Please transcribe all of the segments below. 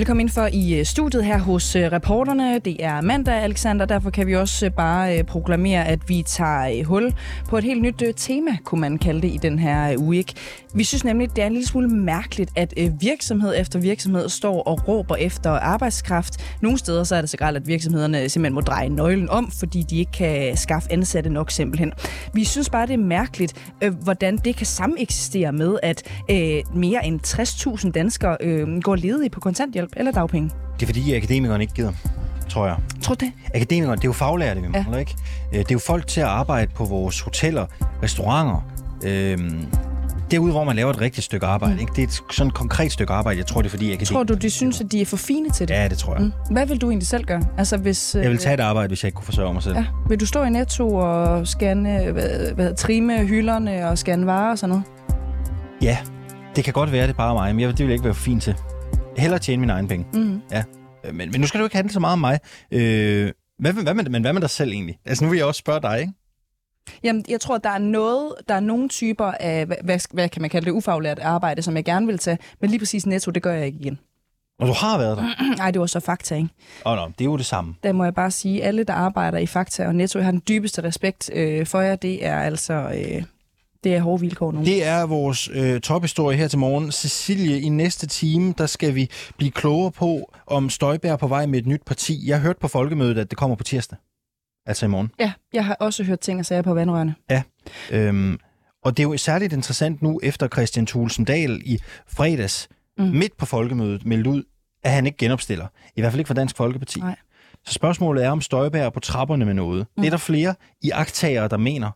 Velkommen ind for i øh, studiet her hos øh, reporterne. Det er mandag, Alexander, derfor kan vi også øh, bare proklamere, at vi tager hul på et helt nyt tema, kunne man kalde det i den her uge. Vi synes nemlig, det er en lille smule mærkeligt, at virksomhed efter virksomhed står og råber efter arbejdskraft. Nogle steder så er det så galt, at virksomhederne simpelthen må dreje nøglen om, fordi de ikke kan skaffe ansatte nok simpelthen. Vi synes bare, det er mærkeligt, hvordan det kan sameksistere med, at mere end 60.000 danskere går ledige på kontanthjælp kontanthjælp eller dagpenge? Det er fordi akademikerne ikke gider, tror jeg. Tror det? Akademikerne, det er jo faglærte, vi ja. mangler, ikke? Øh, det er jo folk til at arbejde på vores hoteller, restauranter, øhm, derude, hvor man laver et rigtigt stykke arbejde. Mm. Ikke? Det er et sådan et konkret stykke arbejde. Jeg tror, det er fordi, jeg kan Tror du, de synes, at de er for fine til det? Ja, det tror jeg. Mm. Hvad vil du egentlig selv gøre? Altså, hvis, jeg vil tage et arbejde, hvis jeg ikke kunne forsørge mig selv. Ja. Vil du stå i Netto og scanne, hvad, hvad, trimme hylderne og scanne varer og sådan noget? Ja, det kan godt være, det er bare mig, men jeg, det vil jeg ikke være for fint til hellere tjene mine egne penge. Mm. Ja. Øh, men, men nu skal du ikke handle så meget om mig. Øh, hvad, hvad, med, men hvad med dig selv egentlig? Altså nu vil jeg også spørge dig, ikke? Jamen, jeg tror, der er noget, der er nogle typer af, hvad, hvad, hvad kan man kalde det, ufaglært arbejde, som jeg gerne vil tage, men lige præcis netto, det gør jeg ikke igen. Og du har været der? Nej, det var så Fakta, ikke? Åh, oh, no, det er jo det samme. Der må jeg bare sige, alle, der arbejder i Fakta og Netto, jeg har den dybeste respekt øh, for jer. Det er altså, øh, det er hårde vilkår nu. Det er vores øh, tophistorie her til morgen. Cecilie, i næste time, der skal vi blive klogere på, om Støjbær er på vej med et nyt parti. Jeg har hørt på folkemødet, at det kommer på tirsdag. Altså i morgen. Ja, jeg har også hørt ting og sager på vandrørene. Ja, øhm, og det er jo særligt interessant nu, efter Christian Thulsen Dahl i fredags, mm. midt på folkemødet, meldte ud, at han ikke genopstiller. I hvert fald ikke for Dansk Folkeparti. Nej. Så spørgsmålet er, om Støjbær er på trapperne med noget. Mm. Det er der flere i agtagere, der mener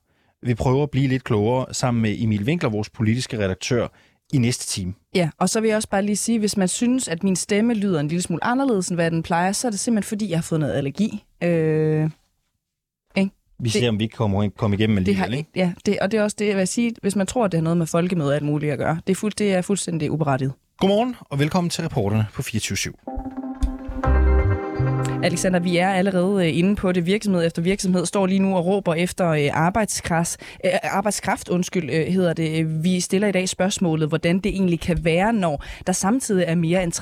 vi prøver at blive lidt klogere sammen med Emil Winkler, vores politiske redaktør, i næste time. Ja, og så vil jeg også bare lige sige, hvis man synes, at min stemme lyder en lille smule anderledes, end hvad den plejer, så er det simpelthen, fordi jeg har fået noget allergi. Øh, ikke? Vi ser, det, om vi kan komme, komme igennem med det har, ikke? Ja, det, og det er også det, jeg vil sige, hvis man tror, at det har noget med folkemøder og alt muligt at gøre. Det er, fuld, det er fuldstændig uberettiget. Godmorgen, og velkommen til reporterne på 24 /7. Alexander, vi er allerede øh, inde på det. Virksomhed efter virksomhed står lige nu og råber efter øh, arbejdskraft, øh, arbejdskraft undskyld, hedder det. Vi stiller i dag spørgsmålet, hvordan det egentlig kan være, når der samtidig er mere end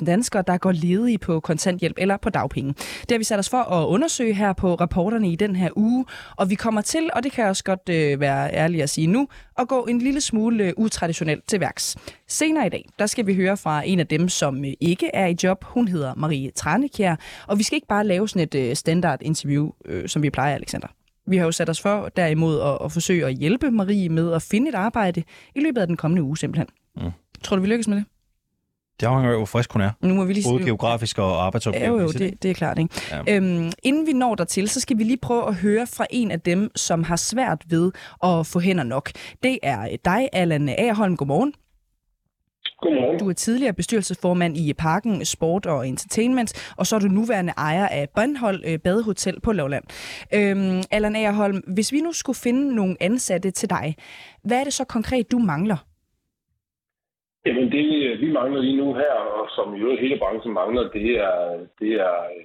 60.000 danskere, der går ledige på kontanthjælp eller på dagpenge. Det har vi sat os for at undersøge her på rapporterne i den her uge, og vi kommer til, og det kan jeg også godt være ærlig at sige nu, at gå en lille smule utraditionelt til værks. Senere i dag, der skal vi høre fra en af dem, som ikke er i job. Hun hedder Marie Tranekjær, og vi skal ikke bare lave sådan et øh, standard interview, øh, som vi plejer, Alexander. Vi har jo sat os for derimod at, at forsøge at hjælpe Marie med at finde et arbejde i løbet af den kommende uge simpelthen. Mm. Tror du, vi lykkes med det? Det afhænger af, hvor frisk hun er. Nu må vi lige Både geografisk og arbejdsopgave. Ja, jo, jo det, det er klart. Ikke? Ja. Øhm, inden vi når dertil, så skal vi lige prøve at høre fra en af dem, som har svært ved at få hænder nok. Det er dig, Allan Agerholm. Godmorgen. Godmorgen. Du er tidligere bestyrelsesformand i Parken Sport og Entertainment, og så er du nuværende ejer af Bønhold øh, Badehotel på Lovland. Øhm, Allan Agerholm, hvis vi nu skulle finde nogle ansatte til dig, hvad er det så konkret, du mangler? Jamen det, vi mangler lige nu her, og som jo hele branchen mangler, det er, det er øh,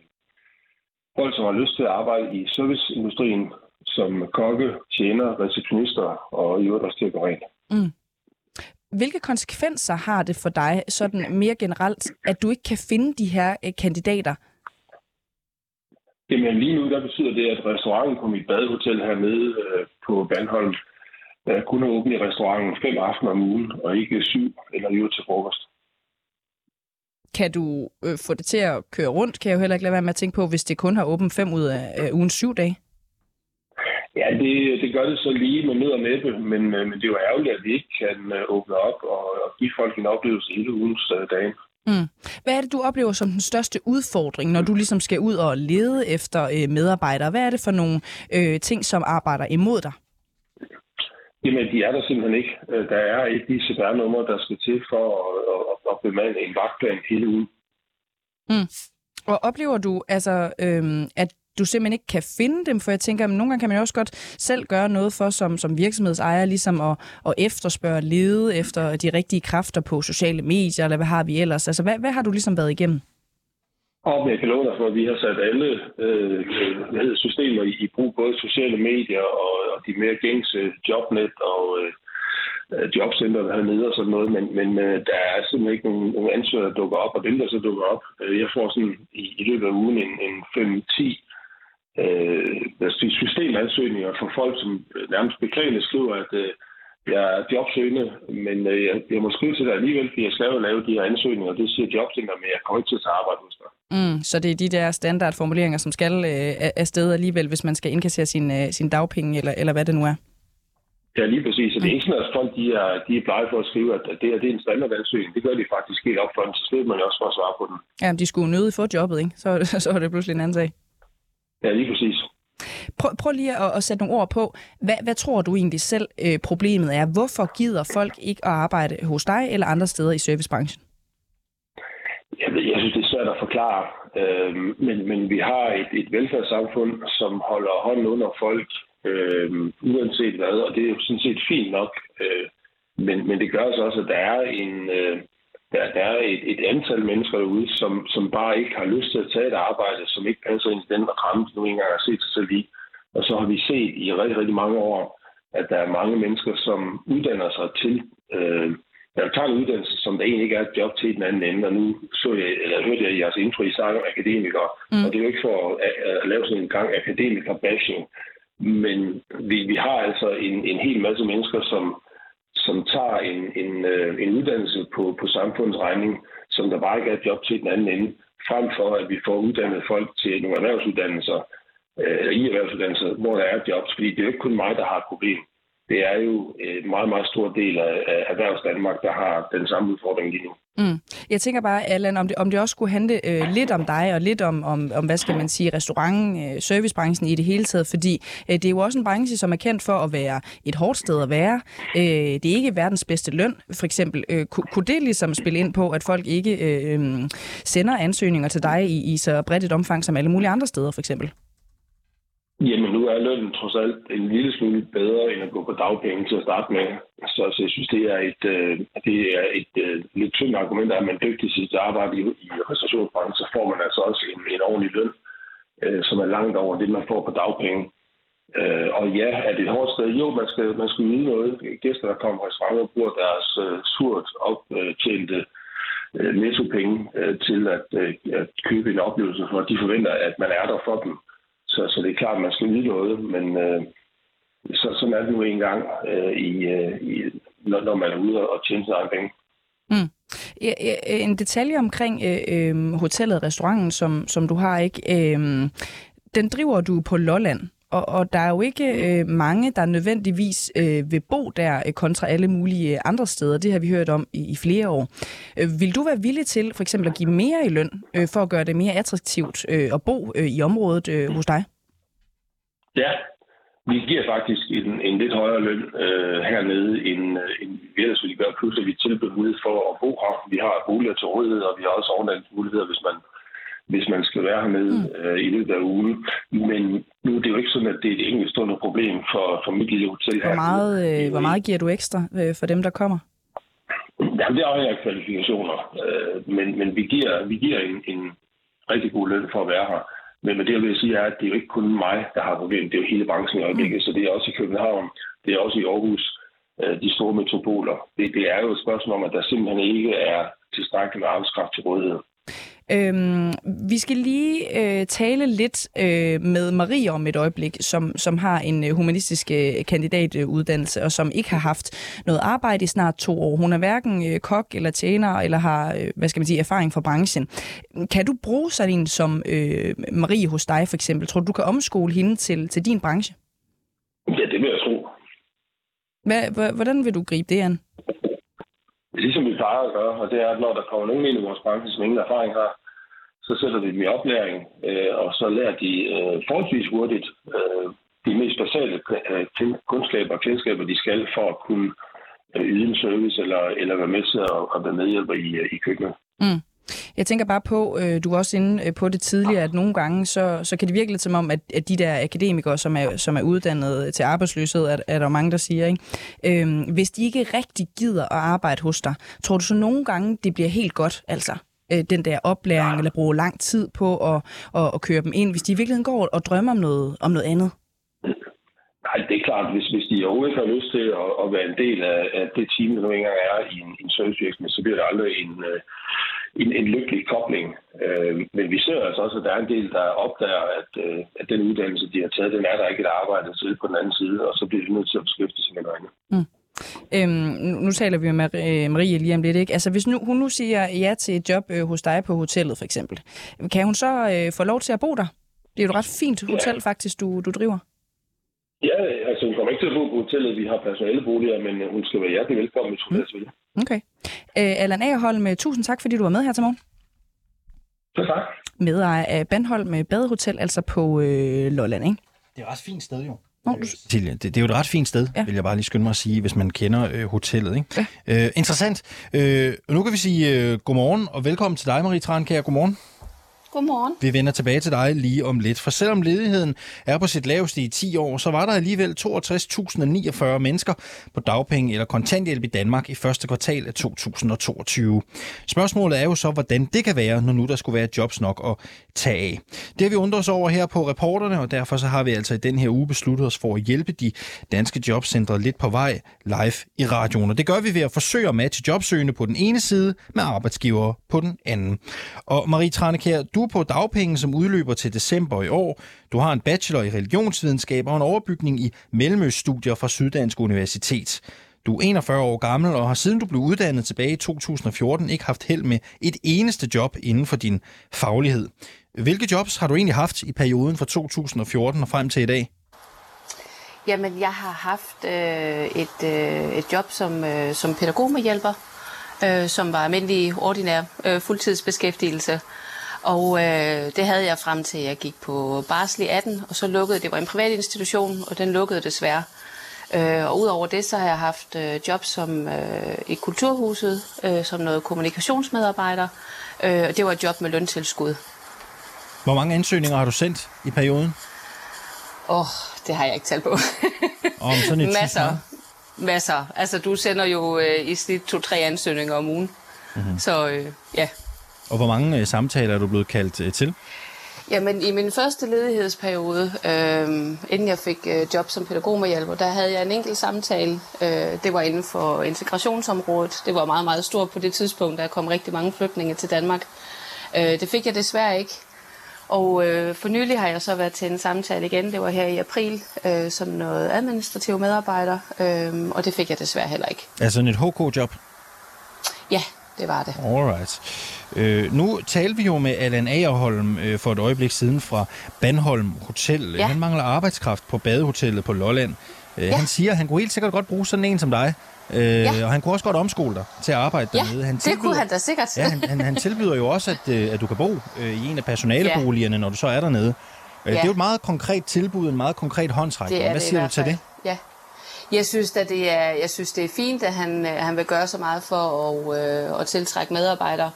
folk, som har lyst til at arbejde i serviceindustrien, som kokke, tjener, receptionister og i øvrigt også til at gå rent. Mm. Hvilke konsekvenser har det for dig, sådan mere generelt, at du ikke kan finde de her øh, kandidater? Jamen lige nu, der betyder det, at restauranten på mit badehotel hernede øh, på Bandholm øh, kun er åben i restauranten fem aftener om ugen, og ikke syv eller jo til frokost. Kan du øh, få det til at køre rundt? Kan jeg jo heller ikke lade være med at tænke på, hvis det kun har åbent fem ud af øh, ugen syv dage? Ja, det, det gør det så lige med nød og næppe, men, øh, men det er jo ærgerligt, at vi ikke kan øh, åbne op og, og give folk en oplevelse hele ugens uh, dage. Mm. Hvad er det, du oplever som den største udfordring, når du ligesom skal ud og lede efter øh, medarbejdere? Hvad er det for nogle øh, ting, som arbejder imod dig? Jamen, de er der simpelthen ikke. Der er ikke de CPR-numre, der skal til for at, at, at bemande en vagtplan hele ugen. Mm. Og oplever du, altså, øhm, at du simpelthen ikke kan finde dem, for jeg tænker, at nogle gange kan man jo også godt selv gøre noget for som, som virksomhedsejer, ligesom at, at efterspørge, lede efter de rigtige kræfter på sociale medier, eller hvad har vi ellers? Altså, hvad, hvad har du ligesom været igennem? Og jeg kan love dig for, at vi har sat alle øh, hvad hedder, systemer i, i brug, både sociale medier og, og de mere gængse jobnet og, øh, øh jobcenter hernede og sådan noget, men, men øh, der er simpelthen ikke nogen, nogen ansøgere, der dukker op, og dem, der så dukker op, øh, jeg får sådan i, i løbet af ugen en, en 5-10 øh, systemansøgninger for folk, som nærmest beklagende skriver, at øh, jeg er jobsøgende, men øh, jeg, jeg må skrive til dig alligevel, fordi jeg skal jo lave de her ansøgninger, og det siger jobcenter, men jeg kommer ikke til at tage arbejde hos dig. Mm, så det er de der standardformuleringer, som skal øh, afsted alligevel, hvis man skal indkassere sin, øh, sin dagpenge, eller, eller hvad det nu er? Ja, lige præcis. Og det er ikke sådan, at folk de er, de er blege for at skrive, at det, er, det er en standardansøgning. Det gør de faktisk helt op for den, så slipper man også for at svare på den. Ja, de skulle nøde få jobbet, ikke? Så, så er det pludselig en anden sag. Ja, lige præcis. Prøv, prøv lige at, at sætte nogle ord på, hvad, hvad tror du egentlig selv øh, problemet er? Hvorfor gider folk ikke at arbejde hos dig eller andre steder i servicebranchen? Jeg, ved, jeg synes, det er svært at forklare, øh, men, men vi har et, et velfærdssamfund, som holder hånden under folk, øh, uanset hvad, og det er jo sådan set fint nok. Øh, men, men det gør så også, at der er en... Øh, der, der er et, et antal mennesker derude, som, som bare ikke har lyst til at tage et arbejde, som ikke passer ind i den ramme, de nu engang har set sig selv i. Og så har vi set i rigtig, rigtig mange år, at der er mange mennesker, som uddanner sig til, øh, der tager en uddannelse, som der egentlig ikke er et job til den anden ende. Og nu så jeg, eller hørte jeg i jeres intro, I sang akademikere. Mm. Og det er jo ikke for at, at, at lave sådan en gang akademiker-bashing. Men vi, vi har altså en, en hel masse mennesker, som, som tager en, en, øh, en uddannelse på, på samfundets regning, som der bare ikke er et job til den anden ende, frem for at vi får uddannet folk til nogle erhvervsuddannelser, øh, i erhvervsuddannelser, hvor der er jobs, fordi det er jo ikke kun mig, der har et problem. Det er jo øh, en meget, meget stor del af, af erhvervs Danmark, der har den samme udfordring lige nu. Mm. Jeg tænker bare, Allan, om det, om det også skulle handle øh, lidt om dig, og lidt om, om, om hvad skal man sige, restaurant, øh, servicebranchen i det hele taget, fordi øh, det er jo også en branche, som er kendt for at være et hårdt sted at være. Øh, det er ikke verdens bedste løn, for eksempel. Øh, kunne, kunne det ligesom spille ind på, at folk ikke øh, øhm, sender ansøgninger til dig i, i så bredt et omfang som alle mulige andre steder, for eksempel? Jamen, nu er lønnen trods alt en lille smule bedre, end at gå på dagpenge til at starte med. Så, så jeg synes, det er et, øh, det er et øh, lidt tyndt argument, at man dygtig til sit arbejde i, i restaurationsbranchen, så får man altså også en, en ordentlig løn, øh, som er langt over det, man får på dagpenge. Øh, og ja, er det et hårdt sted? Jo, man skal, man skal yde noget. Gæster, der kommer på restauranter, bruger deres øh, surt optjente øh, nettopenge øh, til at, øh, at købe en oplevelse, for de forventer, at man er der for dem. Så, så det er klart, at man skal vide noget, men øh, så, sådan er det nu engang, øh, i, øh, i, når, når man er ude og tjene sig egen penge. Mm. En detalje omkring øh, øh, hotellet og restauranten, som, som du har, ikke? Øh, den driver du på Lolland. Og, og der er jo ikke øh, mange, der nødvendigvis øh, vil bo der øh, kontra alle mulige øh, andre steder. Det har vi hørt om i, i flere år. Øh, vil du være villig til for eksempel at give mere i løn, øh, for at gøre det mere attraktivt øh, at bo øh, i området øh, hos dig? Ja, vi giver faktisk en, en lidt højere løn øh, hernede, end, øh, end vi ellers ville gøre. Plus at vi tilbyder mulighed for at bo her. Vi har boliger til rådighed, og vi har også overnatningsmuligheder, hvis man hvis man skal være hernede mm. øh, i løbet af ugen. Men nu er det jo ikke sådan, at det er et enkeltstående problem for, for mit lille hotel hvor meget, øh, hvor meget giver du ekstra øh, for dem, der kommer? Jamen, det afhænger af kvalifikationer. Øh, men, men vi giver, vi giver en, en rigtig god løn for at være her. Men, men det, jeg vil sige, er, at det er jo ikke kun mig, der har problemet. Det er jo hele branchen i øjeblikket. Mm. Så det er også i København, det er også i Aarhus, øh, de store metropoler. Det, det er jo et spørgsmål om, at der simpelthen ikke er tilstrækkeligt med arbejdskraft til rådighed. Øhm, vi skal lige øh, tale lidt øh, med Marie om et øjeblik, som, som har en øh, humanistisk øh, kandidatuddannelse, og som ikke har haft noget arbejde i snart to år. Hun er hverken øh, kok eller tjener, eller har øh, hvad skal man sige, erfaring fra branchen. Kan du bruge sådan en som øh, Marie hos dig for eksempel? Tror du, du kan omskole hende til, til din branche? Ja, det vil jeg tro. Hvad, hvordan vil du gribe det an? Ligesom vi plejer at gøre, og det er, at når der kommer nogen ind i vores branche, som ingen erfaring har, så sætter vi dem i oplæring, øh, og så lærer de øh, forholdsvis hurtigt øh, de mest basale øh, kundskaber og kendskaber, de skal for at kunne øh, yde en service eller, eller være med til at, at være medhjælper i, øh, i køkkenet. Mm. Jeg tænker bare på, øh, du var også inde øh, på det tidligere, at nogle gange, så, så kan det virke lidt som om, at, at de der akademikere, som er, som er uddannet til arbejdsløshed, er, er der mange, der siger, ikke? Øhm, hvis de ikke rigtig gider at arbejde hos dig, tror du så nogle gange, det bliver helt godt, altså? Øh, den der oplæring, ja. eller bruge lang tid på at, at, at køre dem ind, hvis de i virkeligheden går og drømmer om noget, om noget andet? Nej, Ej, det er klart, hvis, hvis de overhovedet ikke har lyst til at, at være en del af, af det team, der nu engang er i en, en servicevirksomhed, så bliver det aldrig en, øh, en, en lykkelig kobling. Øh, men vi ser altså også, at der er en del, der opdager, at, øh, at den uddannelse, de har taget, den er der ikke et arbejde til på den anden side, og så bliver de nødt til at beskæftige sig med noget andet. Mm. Øhm, nu, nu taler vi med Marie lige om lidt, ikke? Altså hvis nu, hun nu siger ja til et job øh, hos dig på hotellet for eksempel, kan hun så øh, få lov til at bo der? Det er jo et ret fint hotel ja. faktisk, du, du driver. Ja, altså hun kommer ikke til at bo på hotellet. Vi har personaleboliger, men hun skal være hjertelig velkommen, hvis hun mm. vil. Okay. Øh, Allan Agerholm, tusind tak, fordi du var med her til morgen. tak. Medejer af Bandholm Badehotel, altså på øh, Lolland, ikke? Det er et ret fint sted, jo. Silje, det, det er jo et ret fint sted, ja. vil jeg bare lige skynde mig at sige, hvis man kender øh, hotellet. Ikke? Ja. Øh, interessant. Øh, nu kan vi sige øh, godmorgen og velkommen til dig, Marie Trankær. Godmorgen. Godmorgen. Vi vender tilbage til dig lige om lidt, for selvom ledigheden er på sit laveste i 10 år, så var der alligevel 62.049 mennesker på dagpenge eller kontanthjælp i Danmark i første kvartal af 2022. Spørgsmålet er jo så, hvordan det kan være, når nu der skulle være jobs nok at tage af. Det har vi undret os over her på reporterne, og derfor så har vi altså i den her uge besluttet os for at hjælpe de danske jobcentre lidt på vej live i radioen. Og det gør vi ved at forsøge at matche jobsøgende på den ene side med arbejdsgivere på den anden. Og Marie Tranekær, du på dagpenge, som udløber til december i år. Du har en bachelor i religionsvidenskab og en overbygning i Mellemøststudier fra Syddansk Universitet. Du er 41 år gammel og har siden du blev uddannet tilbage i 2014 ikke haft held med et eneste job inden for din faglighed. Hvilke jobs har du egentlig haft i perioden fra 2014 og frem til i dag? Jamen, jeg har haft øh, et, øh, et job som, øh, som pædagogmedhjælper, øh, som var almindelig ordinær øh, fuldtidsbeskæftigelse. Og øh, det havde jeg frem til, at jeg gik på barsel i 18, og så lukkede det. var en privat institution, og den lukkede desværre. Øh, og udover det, så har jeg haft øh, job som øh, i Kulturhuset, øh, som noget kommunikationsmedarbejder, øh, og det var et job med løntilskud. Hvor mange ansøgninger har du sendt i perioden? Åh, oh, det har jeg ikke talt på. Om sådan et Masser. Masser. Altså, du sender jo øh, i snit to-tre ansøgninger om ugen. Mm-hmm. Så øh, ja, og hvor mange øh, samtaler er du blevet kaldt øh, til? Jamen, i min første ledighedsperiode, øh, inden jeg fik øh, job som pædagogmedhjælper, der havde jeg en enkelt samtale. Øh, det var inden for integrationsområdet. Det var meget, meget stort på det tidspunkt, der kom rigtig mange flygtninge til Danmark. Øh, det fik jeg desværre ikke. Og øh, for nylig har jeg så været til en samtale igen. Det var her i april, øh, som noget administrativ medarbejder, øh, og det fik jeg desværre heller ikke. Altså et HK-job? Det var det. Alright. Øh, nu talte vi jo med Allan Agerholm øh, for et øjeblik siden fra Bandholm Hotel. Ja. Han mangler arbejdskraft på badehotellet på Lolland. Øh, ja. Han siger, at han kunne helt sikkert godt bruge sådan en som dig. Øh, ja. Og han kunne også godt omskole dig til at arbejde ja, dernede. Han tilbyder, det kunne han da sikkert. ja, han, han, han tilbyder jo også, at, øh, at du kan bo øh, i en af personaleboligerne, ja. når du så er dernede. Øh, ja. Det er jo et meget konkret tilbud, en meget konkret håndtrækning. Hvad siger du til det? Ja, jeg synes, at det er, jeg synes, det er fint, at han, øh, han vil gøre så meget for at, øh, at tiltrække medarbejdere.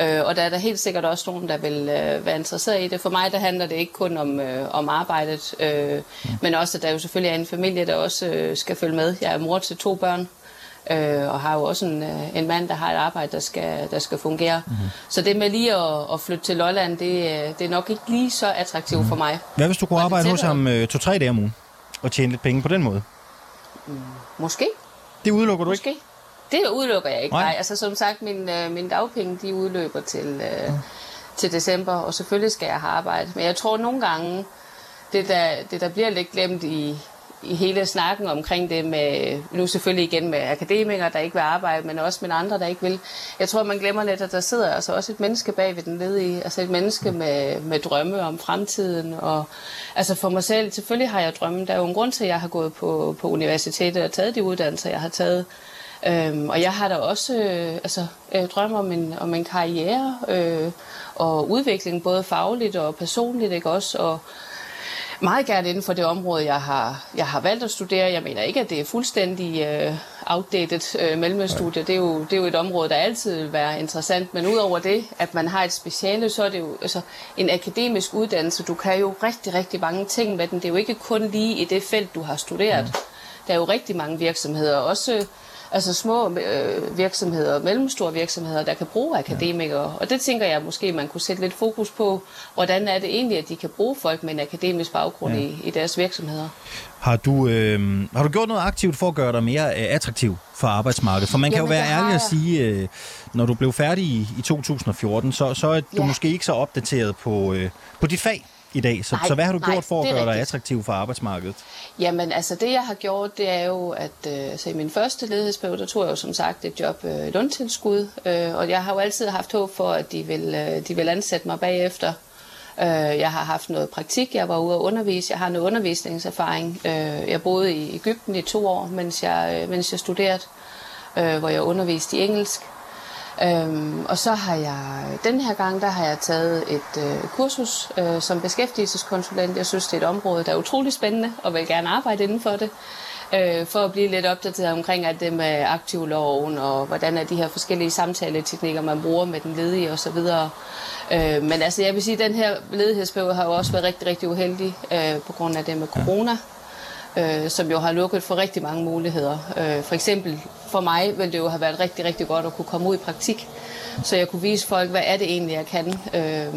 Øh, og der er der helt sikkert også nogen, der vil øh, være interesseret i det. For mig der handler det ikke kun om, øh, om arbejdet, øh, mm. men også, at der jo selvfølgelig er en familie, der også øh, skal følge med. Jeg er mor til to børn, øh, og har jo også en, øh, en mand, der har et arbejde, der skal, der skal fungere. Mm. Så det med lige at, at flytte til Lolland, det, øh, det er nok ikke lige så attraktivt mm. for mig. Hvad hvis du kunne arbejde hos ham øh, to-tre dage om ugen, og tjene lidt penge på den måde? Mm, måske. Det udelukker du måske. ikke? Det udelukker jeg ikke. Nej. Nej, altså som sagt, min, øh, min dagpenge, de udløber til, øh, mm. til december, og selvfølgelig skal jeg have arbejde. Men jeg tror nogle gange, det der, det der bliver lidt glemt i hele snakken omkring det med, nu selvfølgelig igen med akademikere, der ikke vil arbejde, men også med andre, der ikke vil. Jeg tror, man glemmer lidt, at der sidder altså også et menneske bag ved den ledige, altså et menneske med, med drømme om fremtiden. Og, altså for mig selv, selvfølgelig har jeg drømme. Der er jo en grund til, at jeg har gået på, på universitetet og taget de uddannelser, jeg har taget. Øhm, og jeg har da også øh, altså, øh, drømme om en, om en karriere øh, og udvikling, både fagligt og personligt, ikke også? Og meget gerne inden for det område, jeg har, jeg har valgt at studere. Jeg mener ikke, at det er fuldstændig øh, outdated øh, mellemstudie. Det er, jo, det er jo et område, der altid vil være interessant. Men udover det, at man har et speciale, så er det jo altså, en akademisk uddannelse. Du kan jo rigtig, rigtig mange ting med den. Det er jo ikke kun lige i det felt, du har studeret. Mm. Der er jo rigtig mange virksomheder, også altså små øh, virksomheder, mellemstore virksomheder, der kan bruge akademikere. Og det tænker jeg måske, man kunne sætte lidt fokus på, hvordan er det egentlig, at de kan bruge folk med en akademisk baggrund ja. i, i deres virksomheder. Har du, øh, har du gjort noget aktivt for at gøre dig mere øh, attraktiv for arbejdsmarkedet? For man kan Jamen, jo være ærlig og sige, øh, når du blev færdig i, i 2014, så, så er du ja. måske ikke så opdateret på, øh, på dit fag i dag. Så, nej, så hvad har du nej, gjort for at gøre rigtigt. dig attraktiv for arbejdsmarkedet? Jamen, altså det jeg har gjort, det er jo, at øh, så i min første ledighedsperiode, der tog jeg jo som sagt et job øh, løntilskud, øh, og jeg har jo altid haft håb for, at de vil, øh, de vil ansætte mig bagefter. Øh, jeg har haft noget praktik, jeg var ude at undervise, jeg har noget undervisningserfaring. Øh, jeg boede i Ægypten i to år, mens jeg, øh, mens jeg studerede, øh, hvor jeg underviste i engelsk. Øhm, og så har jeg, den her gang, der har jeg taget et øh, kursus øh, som beskæftigelseskonsulent. Jeg synes, det er et område, der er utrolig spændende, og vil gerne arbejde inden for det. Øh, for at blive lidt opdateret omkring alt det med aktivloven, og hvordan er de her forskellige samtaleteknikker, man bruger med den ledige osv. Øh, men altså, jeg vil sige, at den her ledighedsperiode har jo også været rigtig, rigtig uheldig øh, på grund af det med corona. Ja øh, som jo har lukket for rigtig mange muligheder. Øh, for eksempel for mig ville det jo have været rigtig, rigtig godt at kunne komme ud i praktik, så jeg kunne vise folk, hvad er det egentlig, jeg kan. Øh,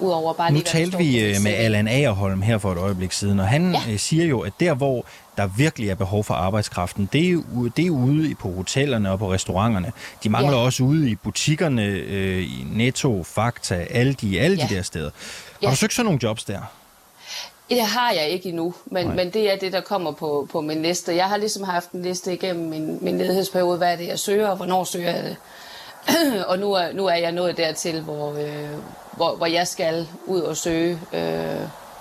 Udover bare nu talte vi øh, med Allan Agerholm her for et øjeblik siden, og han ja. Øh, siger jo, at der hvor der virkelig er behov for arbejdskraften, det er, det er ude på hotellerne og på restauranterne. De mangler ja. også ude i butikkerne, øh, i Netto, Fakta, Aldi, alle ja. de der steder. Har ja. du søgt sådan nogle jobs der? Det har jeg ikke endnu, men, men det er det, der kommer på, på min liste. Jeg har ligesom haft en liste igennem min, min ledighedsperiode, hvad er det, jeg søger, og hvornår søger jeg det. og nu er, nu er jeg nået dertil, hvor, øh, hvor, hvor jeg skal ud og søge øh,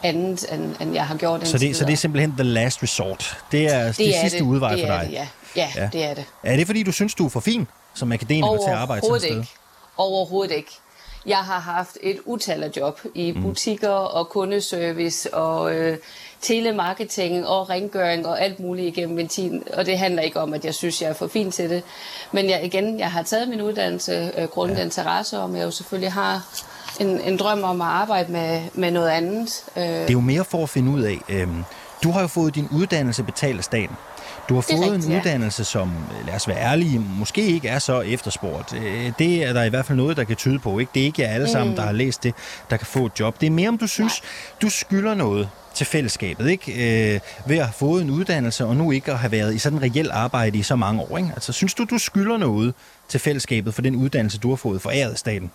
andet, end, end jeg har gjort så det, så det er simpelthen the last resort? Det er det, det er sidste det. udvej det for dig? Det, ja. Ja, ja, det er det. Er det, fordi du synes, du er for fin som akademiker til at arbejde sådan et sted? Ikke. Overhovedet ikke. Jeg har haft et utal af job i mm. butikker og kundeservice og øh, telemarketing og rengøring og alt muligt igennem min tid. Og det handler ikke om, at jeg synes, jeg er for fin til det. Men jeg, igen, jeg har taget min uddannelse øh, grundet ja. interesse, om jeg jo selvfølgelig har en, en drøm om at arbejde med, med noget andet. Øh. Det er jo mere for at finde ud af. Øh, du har jo fået din uddannelse betalt af staten. Du har fået rigtigt, en uddannelse, ja. som, lad os være ærlige, måske ikke er så efterspurgt. Øh, det er der i hvert fald noget, der kan tyde på. Ikke? Det er ikke jer alle mm. sammen, der har læst det, der kan få et job. Det er mere, om du synes, Nej. du skylder noget til fællesskabet, ikke? Øh, ved at have fået en uddannelse, og nu ikke at have været i sådan en reelt arbejde i så mange år. Ikke? Altså, synes du, du skylder noget til fællesskabet for den uddannelse, du har fået foræret af staten?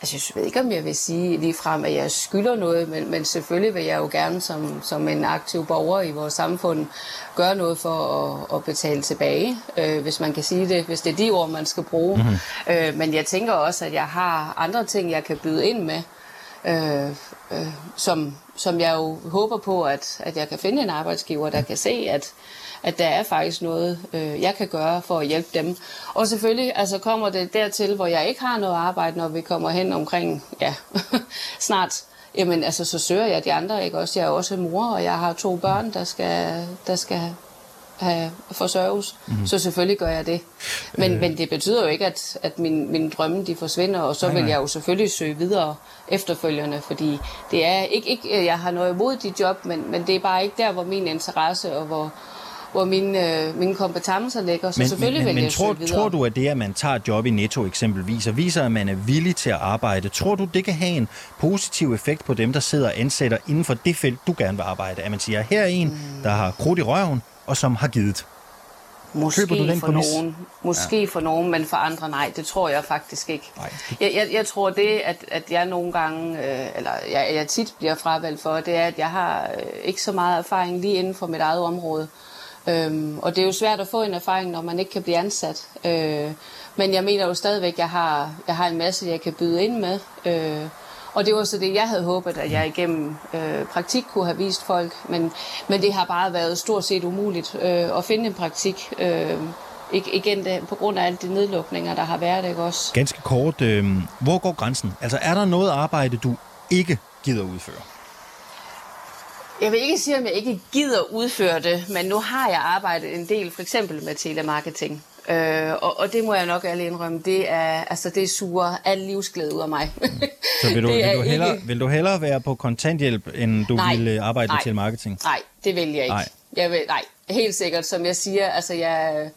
Altså, jeg ved ikke, om jeg vil sige lige frem, at jeg skylder noget, men, men selvfølgelig vil jeg jo gerne som, som en aktiv borger i vores samfund gøre noget for at, at betale tilbage, øh, hvis man kan sige det, hvis det er de ord, man skal bruge. Mm-hmm. Øh, men jeg tænker også, at jeg har andre ting, jeg kan byde ind med, øh, øh, som, som jeg jo håber på, at, at jeg kan finde en arbejdsgiver, der kan se, at at der er faktisk noget, øh, jeg kan gøre for at hjælpe dem. Og selvfølgelig altså kommer det dertil, hvor jeg ikke har noget arbejde, når vi kommer hen omkring, ja, snart jamen altså, så søger jeg de andre, ikke også? Jeg er også mor, og jeg har to børn, der skal, der skal have forsørges. Mm-hmm. Så selvfølgelig gør jeg det. Men, øh. men det betyder jo ikke, at, at min, mine drømme de forsvinder, og så nej, vil nej. jeg jo selvfølgelig søge videre efterfølgende, fordi det er ikke, ikke jeg har noget imod de job, men, men det er bare ikke der, hvor min interesse og hvor, hvor mine, øh, mine kompetencer ligger. Så men, selvfølgelig men, vil men jeg tror, videre. tror du, at det, at man tager job i Netto eksempelvis, og viser, at man er villig til at arbejde, tror du, det kan have en positiv effekt på dem, der sidder og ansætter inden for det felt, du gerne vil arbejde? At man siger, her er en, mm. der har krudt i røven, og som har givet. Måske Køber du den for præmis? nogen, måske ja. for nogen, men for andre nej, det tror jeg faktisk ikke. Nej. Jeg, jeg, jeg tror det, at, at jeg nogle gange, øh, eller jeg, jeg tit bliver fravalgt for, det er, at jeg har øh, ikke så meget erfaring lige inden for mit eget område. Øhm, og det er jo svært at få en erfaring, når man ikke kan blive ansat. Øh, men jeg mener jo stadigvæk, at jeg har, jeg har en masse, jeg kan byde ind med. Øh, og det var så det, jeg havde håbet, at jeg igennem øh, praktik kunne have vist folk. Men, men det har bare været stort set umuligt øh, at finde en praktik. Øh, igen det, på grund af alle de nedlukninger, der har været. Ikke også? Ganske kort, øh, hvor går grænsen? Altså er der noget arbejde, du ikke gider udføre? Jeg vil ikke sige, at jeg ikke gider udføre det, men nu har jeg arbejdet en del, for eksempel med telemarketing. Øh, og, og det må jeg nok alle indrømme, det er, altså det suger al livsglæde ud af mig. Så vil du, vil, du hellere, ikke... vil du hellere være på kontanthjælp, end du nej, vil arbejde nej, med telemarketing? Nej, det vil jeg ikke. Nej. Jeg vil, nej, helt sikkert, som jeg siger, altså jeg,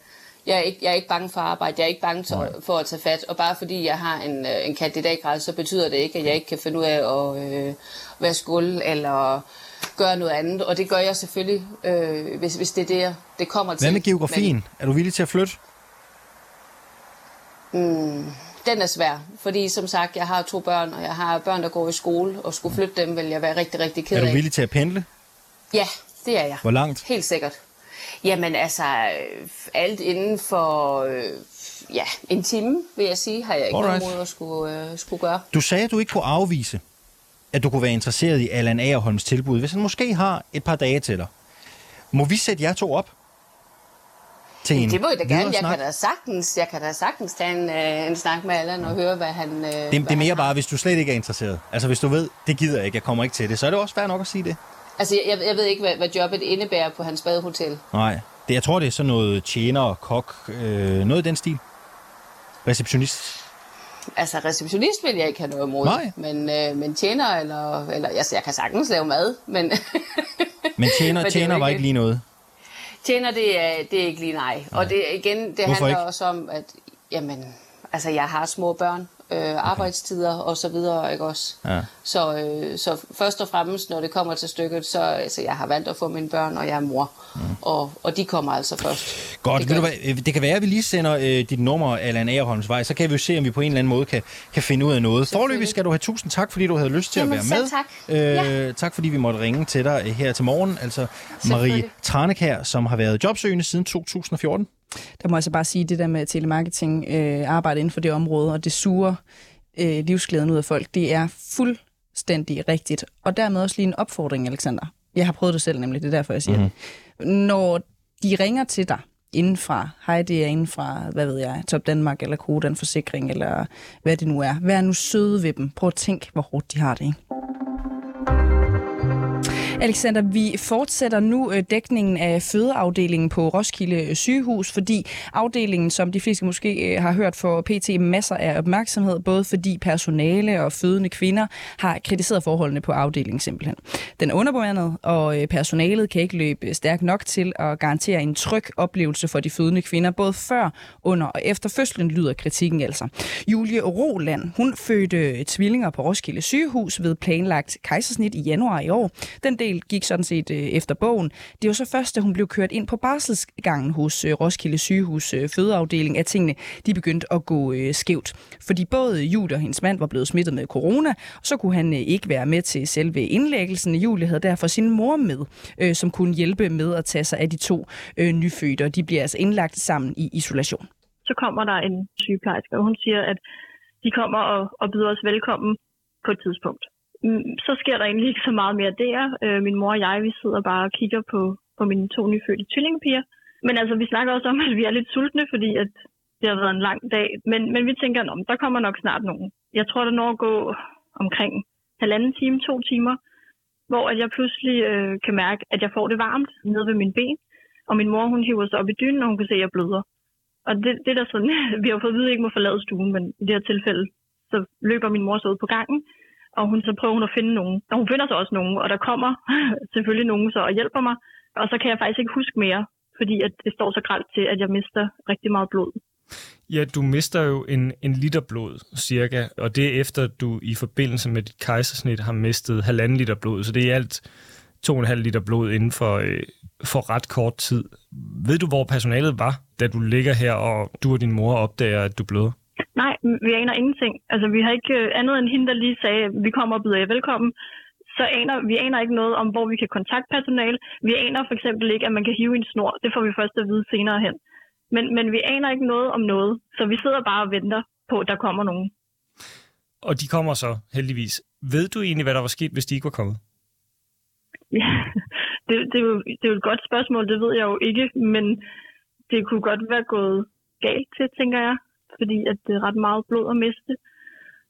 Jeg er, ikke, jeg er ikke bange for arbejde, jeg er ikke bange for, for at tage fat, og bare fordi jeg har en, øh, en kandidatgrad, så betyder det ikke, at jeg ikke kan finde ud af at øh, være skuld eller gøre noget andet, og det gør jeg selvfølgelig, øh, hvis, hvis det er det, det kommer til. Hvad med geografien? Men, er du villig til at flytte? Mm, den er svær, fordi som sagt, jeg har to børn, og jeg har børn, der går i skole, og skulle flytte dem, vil jeg være rigtig, rigtig ked af. Er du villig til at pendle? Ja, det er jeg. Hvor langt? Helt sikkert. Jamen altså, alt inden for øh, ja, en time, vil jeg sige, har jeg ikke Alright. noget at skulle, øh, skulle gøre. Du sagde, at du ikke kunne afvise, at du kunne være interesseret i Allan Agerholms tilbud, hvis han måske har et par dage til dig. Må vi sætte jer to op? Til en det må jeg da gerne. Jeg kan da sagtens, jeg kan da sagtens tage en, øh, en snak med Allan og høre, hvad han øh, Det, det er mere bare, hvis du slet ikke er interesseret. Altså hvis du ved, det gider jeg ikke, jeg kommer ikke til det, så er det også fair nok at sige det. Altså, jeg, jeg ved ikke, hvad, hvad jobbet indebærer på hans badehotel. Nej, det, jeg tror, det er sådan noget tjener, kok, øh, noget i den stil. Receptionist. Altså, receptionist vil jeg ikke have noget imod. Nej. Men, øh, men tjener, eller, eller altså, jeg kan sagtens lave mad, men... men tjener, men tjener var ikke lige noget? Tjener, det er, det er ikke lige nej. nej. Og det, igen, det Hvorfor handler ikke? også om, at jamen, altså, jeg har små børn, øh, arbejdstider og så videre, ikke også? Ja. Så, øh, så først og fremmest, når det kommer til stykket, så altså, jeg har valgt at få mine børn, og jeg er mor, mm. og, og de kommer altså først. Godt, det, du, det kan være, at vi lige sender øh, dit nummer, Allan Aarholms vej, så kan vi jo se, om vi på en eller anden måde kan, kan finde ud af noget. Forløbig skal du have tusind tak, fordi du havde lyst til Jamen, at være med. tak. Øh, ja. Tak, fordi vi måtte ringe til dig øh, her til morgen. Altså Marie Tranekær, som har været jobsøgende siden 2014. Der må jeg så bare sige, det der med telemarketing, øh, arbejde inden for det område, og det suger øh, livsglæden ud af folk, det er fuldstændig rigtigt. Og dermed også lige en opfordring, Alexander. Jeg har prøvet det selv nemlig, det er derfor, jeg siger mm-hmm. det. Når de ringer til dig indenfra, hej, det er indenfra, hvad ved jeg, Top Danmark eller Kodan Forsikring, eller hvad det nu er. Vær nu søde ved dem. Prøv at tænke, hvor hårdt de har det, ikke? Alexander, vi fortsætter nu øh, dækningen af fødeafdelingen på Roskilde øh, sygehus, fordi afdelingen, som de fleste måske øh, har hørt for PT, masser af opmærksomhed, både fordi personale og fødende kvinder har kritiseret forholdene på afdelingen simpelthen. Den er underbemandet, og personalet kan ikke løbe stærkt nok til at garantere en tryg oplevelse for de fødende kvinder, både før, under og efter fødslen, lyder kritikken altså. Julie Roland, hun fødte tvillinger på Roskilde sygehus ved planlagt kejsersnit i januar i år. Den del del gik sådan set øh, efter bogen. Det var så først, da hun blev kørt ind på barselsgangen hos øh, Roskilde sygehus øh, fødeafdeling, at tingene de begyndte at gå øh, skævt. Fordi både Julie og hendes mand var blevet smittet med corona, og så kunne han øh, ikke være med til selve indlæggelsen. Julie havde derfor sin mor med, øh, som kunne hjælpe med at tage sig af de to øh, nyfødte, og de bliver altså indlagt sammen i isolation. Så kommer der en sygeplejerske, og hun siger, at de kommer og, og byder os velkommen på et tidspunkt. Mm, så sker der egentlig ikke så meget mere der. Øh, min mor og jeg, vi sidder bare og kigger på, på mine to nyfødte tvillingepiger. Men altså, vi snakker også om, at vi er lidt sultne, fordi at det har været en lang dag. Men, men vi tænker, at der kommer nok snart nogen. Jeg tror, der når at gå omkring halvanden time, to timer, hvor at jeg pludselig øh, kan mærke, at jeg får det varmt nede ved min ben. Og min mor, hun hiver sig op i dynen, og hun kan se, at jeg bløder. Og det, det der sådan, vi har fået at vide, at jeg ikke må forlade stuen, men i det her tilfælde, så løber min mor så ud på gangen, og hun så prøver hun at finde nogen. Og hun finder så også nogen, og der kommer selvfølgelig nogen så og hjælper mig. Og så kan jeg faktisk ikke huske mere, fordi at det står så gralt til, at jeg mister rigtig meget blod. Ja, du mister jo en, en liter blod, cirka, og det er efter, du i forbindelse med dit kejsersnit har mistet halvanden liter blod, så det er alt 2,5 liter blod inden for, øh, for ret kort tid. Ved du, hvor personalet var, da du ligger her, og du og din mor opdager, at du bløder? Nej, vi aner ingenting. Altså, vi har ikke øh, andet end hende, der lige sagde, at vi kommer og byder jer velkommen. Så aner, vi aner ikke noget om, hvor vi kan kontakte personale. Vi aner for eksempel ikke, at man kan hive en snor. Det får vi først at vide senere hen. Men, men vi aner ikke noget om noget. Så vi sidder bare og venter på, at der kommer nogen. Og de kommer så, heldigvis. Ved du egentlig, hvad der var sket, hvis de ikke var kommet? Ja, det, det, er jo, det er jo et godt spørgsmål, det ved jeg jo ikke, men det kunne godt være gået galt til, tænker jeg fordi at det er ret meget blod at miste.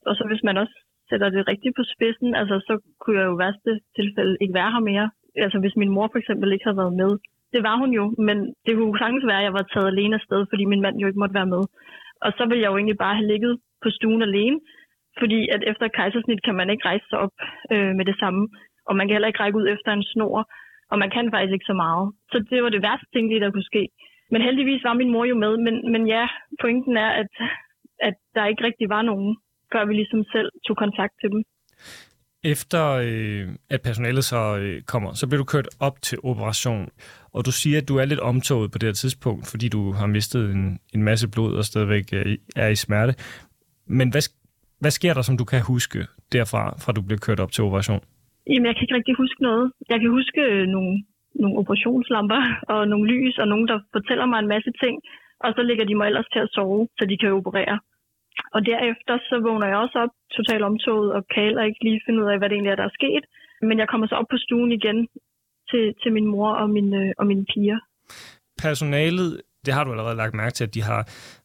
Og så hvis man også sætter det rigtigt på spidsen, altså så kunne jeg jo i værste tilfælde ikke være her mere. Altså hvis min mor for eksempel ikke havde været med. Det var hun jo, men det kunne sagtens være, at jeg var taget alene afsted, fordi min mand jo ikke måtte være med. Og så ville jeg jo egentlig bare have ligget på stuen alene, fordi at efter kejsersnit kan man ikke rejse sig op øh, med det samme, og man kan heller ikke række ud efter en snor, og man kan faktisk ikke så meget. Så det var det værste ting, der kunne ske. Men heldigvis var min mor jo med, men, men ja, pointen er, at, at der ikke rigtig var nogen, før vi ligesom selv tog kontakt til dem. Efter øh, at personalet så øh, kommer, så bliver du kørt op til operation, og du siger, at du er lidt omtoget på det her tidspunkt, fordi du har mistet en, en masse blod og stadigvæk er i, er i smerte. Men hvad, hvad sker der, som du kan huske derfra, fra du bliver kørt op til operation? Jamen, jeg kan ikke rigtig huske noget. Jeg kan huske øh, nogle, nogle operationslamper og nogle lys og nogen, der fortæller mig en masse ting, og så ligger de mig ellers til at sove, så de kan operere. Og derefter så vågner jeg også op totalt omtoget og kan heller ikke lige finde ud af, hvad det egentlig er, der er sket. Men jeg kommer så op på stuen igen til, til min mor og mine, øh, og mine piger. Personalet, det har du allerede lagt mærke til, at de har,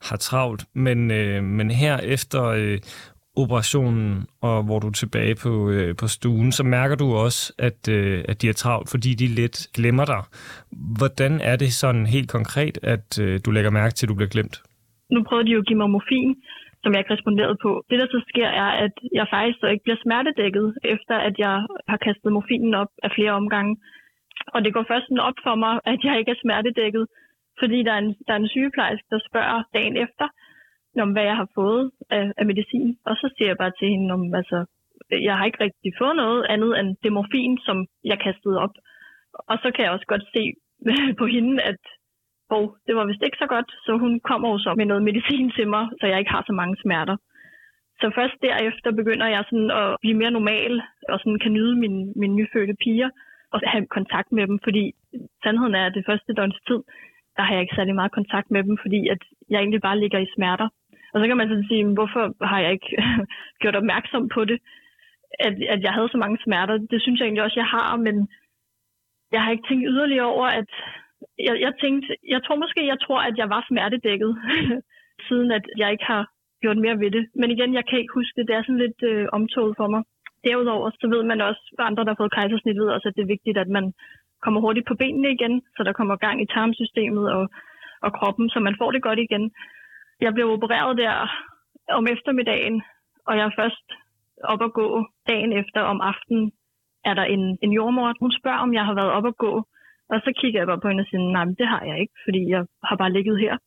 har travlt, men, øh, men her efter øh, operationen, og hvor du er tilbage på, øh, på stuen, så mærker du også, at, øh, at de er travlt, fordi de lidt glemmer dig. Hvordan er det sådan helt konkret, at øh, du lægger mærke til, at du bliver glemt? Nu prøvede de jo at give mig morfin, som jeg ikke responderede på. Det, der så sker, er, at jeg faktisk så ikke bliver smertedækket, efter at jeg har kastet morfinen op af flere omgange. Og det går først op for mig, at jeg ikke er smertedækket, fordi der er en, der er en sygeplejerske, der spørger dagen efter, om hvad jeg har fået af, af medicin. Og så siger jeg bare til hende, om, altså, jeg har ikke rigtig fået noget andet end det morfin, som jeg kastede op. Og så kan jeg også godt se på hende, at og det var vist ikke så godt, så hun kommer jo så med noget medicin til mig, så jeg ikke har så mange smerter. Så først derefter begynder jeg sådan at blive mere normal, og sådan kan nyde mine, mine nyfødte piger, og have kontakt med dem, fordi sandheden er, at det første døgns tid, der har jeg ikke særlig meget kontakt med dem, fordi at jeg egentlig bare ligger i smerter. Og så kan man sådan sige, hvorfor har jeg ikke gjort opmærksom på det, at, at jeg havde så mange smerter. Det synes jeg egentlig også, jeg har, men jeg har ikke tænkt yderligere over, at jeg, jeg tænkte, jeg tror måske, jeg tror, at jeg var smertedækket, siden at jeg ikke har gjort mere ved det. Men igen, jeg kan ikke huske det. Det er sådan lidt øh, omtålet for mig. Derudover, så ved man også, for andre, der har fået kejsersnit, ved også, at det er vigtigt, at man kommer hurtigt på benene igen, så der kommer gang i tarmsystemet og, og kroppen, så man får det godt igen. Jeg blev opereret der om eftermiddagen, og jeg er først op at gå dagen efter om aftenen, er der en, en jordmor. Hun spørger, om jeg har været op at gå, og så kigger jeg bare på hende og siger, nej, men det har jeg ikke, fordi jeg har bare ligget her.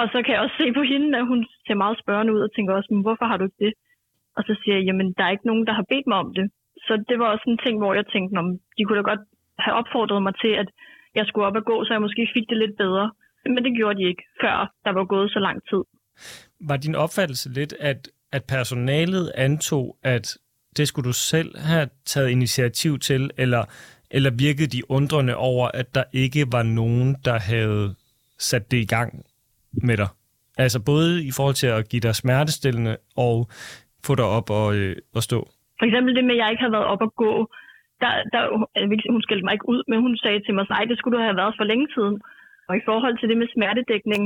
Og så kan jeg også se på hende, at hun ser meget spørgende ud og tænker også, men hvorfor har du ikke det? Og så siger jeg, jamen der er ikke nogen, der har bedt mig om det. Så det var også en ting, hvor jeg tænkte, om de kunne da godt have opfordret mig til, at jeg skulle op og gå, så jeg måske fik det lidt bedre. Men det gjorde de ikke, før der var gået så lang tid. Var din opfattelse lidt, at, at personalet antog, at det skulle du selv have taget initiativ til, eller eller virkede de undrende over, at der ikke var nogen, der havde sat det i gang med dig? Altså både i forhold til at give dig smertestillende og få dig op og, øh, og stå. For eksempel det med, at jeg ikke havde været op og gå. Der, der, hun skældte mig ikke ud, men hun sagde til mig, nej, det skulle du have været for længe siden. Og i forhold til det med smertedækning,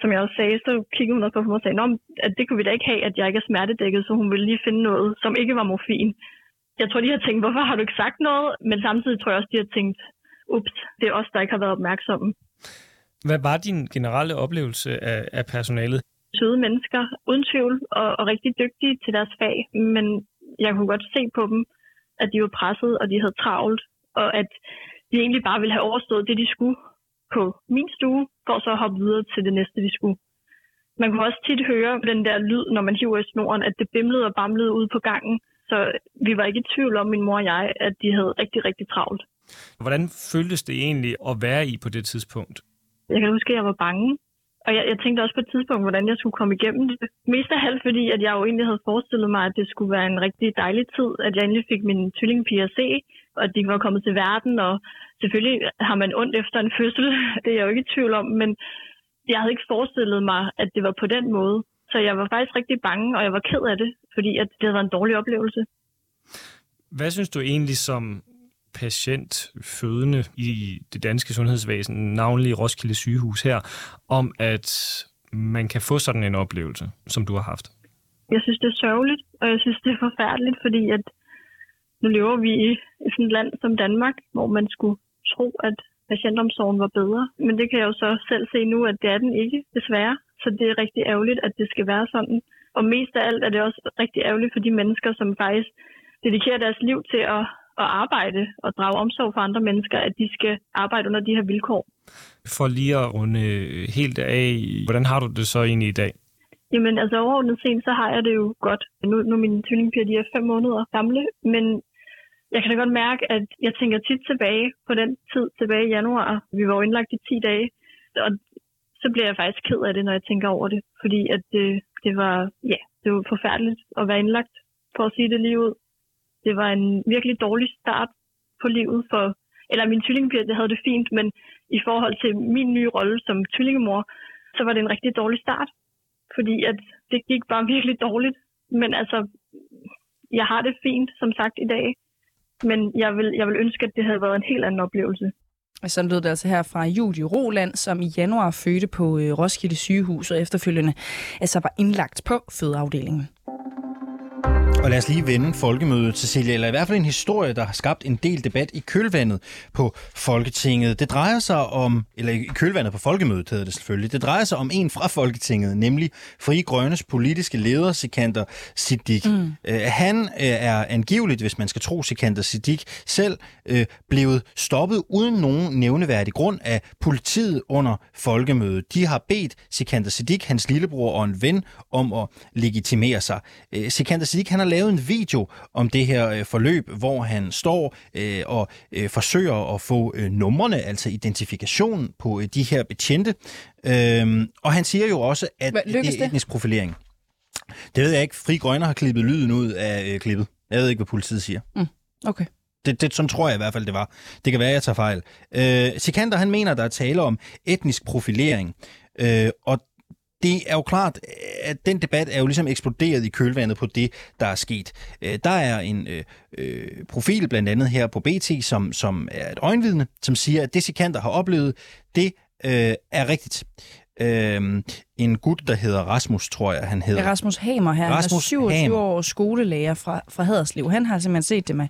som jeg også sagde, så kiggede hun også på mig og sagde, at det kunne vi da ikke have, at jeg ikke er smertedækket, så hun ville lige finde noget, som ikke var morfin jeg tror, de har tænkt, hvorfor har du ikke sagt noget? Men samtidig tror jeg også, de har tænkt, ups, det er os, der ikke har været opmærksomme. Hvad var din generelle oplevelse af, af personalet? Søde mennesker, uden tvivl, og, og rigtig dygtige til deres fag. Men jeg kunne godt se på dem, at de var presset, og de havde travlt, og at de egentlig bare ville have overstået det, de skulle på min stue, for så at hoppe videre til det næste, de skulle. Man kunne også tit høre den der lyd, når man hiver i snoren, at det bimlede og bamlede ud på gangen, så vi var ikke i tvivl om, min mor og jeg, at de havde rigtig, rigtig travlt. Hvordan føltes det egentlig at være i på det tidspunkt? Jeg kan huske, at jeg var bange. Og jeg, jeg tænkte også på et tidspunkt, hvordan jeg skulle komme igennem det. Mest af alt, fordi at jeg jo egentlig havde forestillet mig, at det skulle være en rigtig dejlig tid, at jeg endelig fik min tvillingpiger at se, og de var kommet til verden. Og selvfølgelig har man ondt efter en fødsel, det er jeg jo ikke i tvivl om, men jeg havde ikke forestillet mig, at det var på den måde. Så jeg var faktisk rigtig bange, og jeg var ked af det, fordi at det havde været en dårlig oplevelse. Hvad synes du egentlig som patient fødende i det danske sundhedsvæsen, navnlig Roskilde sygehus her, om at man kan få sådan en oplevelse, som du har haft? Jeg synes, det er sørgeligt, og jeg synes, det er forfærdeligt, fordi at nu lever vi i sådan et land som Danmark, hvor man skulle tro, at patientomsorgen var bedre. Men det kan jeg jo så selv se nu, at det er den ikke, desværre. Så det er rigtig ærgerligt, at det skal være sådan. Og mest af alt er det også rigtig ærgerligt for de mennesker, som faktisk dedikerer deres liv til at, at arbejde og drage omsorg for andre mennesker, at de skal arbejde under de her vilkår. For lige at runde helt af, hvordan har du det så egentlig i dag? Jamen altså overordnet set, så har jeg det jo godt. Nu, nu mine tvillingpiger, de er fem måneder gamle, men jeg kan da godt mærke, at jeg tænker tit tilbage på den tid tilbage i januar. Vi var jo indlagt i 10 dage, og så bliver jeg faktisk ked af det, når jeg tænker over det. Fordi at det, det var, ja, det var forfærdeligt at være indlagt, for at sige det lige ud. Det var en virkelig dårlig start på livet for, eller min tvillingpiger, det havde det fint, men i forhold til min nye rolle som tvillingemor, så var det en rigtig dårlig start. Fordi at det gik bare virkelig dårligt. Men altså, jeg har det fint, som sagt, i dag. Men jeg vil, jeg vil ønske, at det havde været en helt anden oplevelse. Sådan lød det altså her fra Julie Roland, som i januar fødte på øh, Roskilde sygehus og efterfølgende altså var indlagt på fødeafdelingen. Og lad os lige vende folkemødet, Cecilia, eller i hvert fald en historie, der har skabt en del debat i kølvandet på Folketinget. Det drejer sig om, eller i kølvandet på folkemødet hedder det selvfølgelig, det drejer sig om en fra Folketinget, nemlig Fri Grønnes politiske leder, Sikander Siddiq. Mm. Uh, han uh, er angiveligt, hvis man skal tro Sikander Siddiq, selv uh, blevet stoppet uden nogen nævneværdig grund af politiet under folkemødet. De har bedt Sikander Siddiq, hans lillebror og en ven, om at legitimere sig. Uh, Sikander Siddiq, han har lavet en video om det her øh, forløb, hvor han står øh, og øh, forsøger at få øh, numrene, altså identifikation på øh, de her betjente. Øh, og han siger jo også, at Hvad, det er etnisk profilering. Det ved jeg ikke. Fri Grønner har klippet lyden ud af øh, klippet. Jeg ved ikke, hvad politiet siger. Mm, okay. Det, det, sådan tror jeg i hvert fald, det var. Det kan være, jeg tager fejl. Øh, Sikander, han mener, der er tale om etnisk profilering. Øh, og det er jo klart, at den debat er jo ligesom eksploderet i kølvandet på det, der er sket. Øh, der er en øh, øh, profil blandt andet her på BT, som, som er et øjenvidne, som siger, at det Sikander har oplevet, det øh, er rigtigt. Øh, en gut, der hedder Rasmus, tror jeg, han hedder. Rasmus Hamer her. Rasmus han er 27 Hamer. år skolelærer fra, fra Haderslev. Han har simpelthen set det med,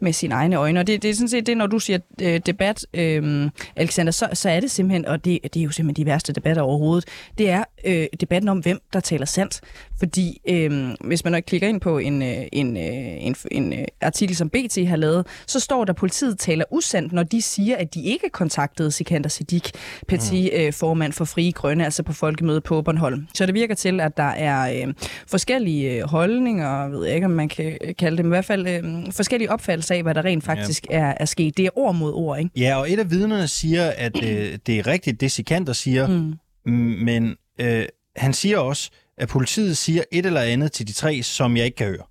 med sine egne øjne. Og det, det er sådan set det, når du siger øh, debat, øh, Alexander, så, så er det simpelthen, og det, det er jo simpelthen de værste debatter overhovedet, det er øh, debatten om, hvem der taler sandt. Fordi øh, hvis man klikker ind på en, øh, en, øh, en, en øh, artikel, som BT har lavet, så står der, at politiet taler usandt, når de siger, at de ikke kontaktede Sikander Siddiq, partiformand mm. for Frie Grønne, altså på folkemødet på Bornholm. Så det virker til, at der er øh, forskellige øh, holdninger, jeg ved ikke, om man kan kalde det, men i hvert fald øh, forskellige opfattelser af, hvad der rent faktisk ja. er, er sket. Det er ord mod ord, ikke? Ja, og et af vidnerne siger, at øh, det er rigtigt, det Sikander siger, mm. men øh, han siger også, at politiet siger et eller andet til de tre, som jeg ikke kan høre.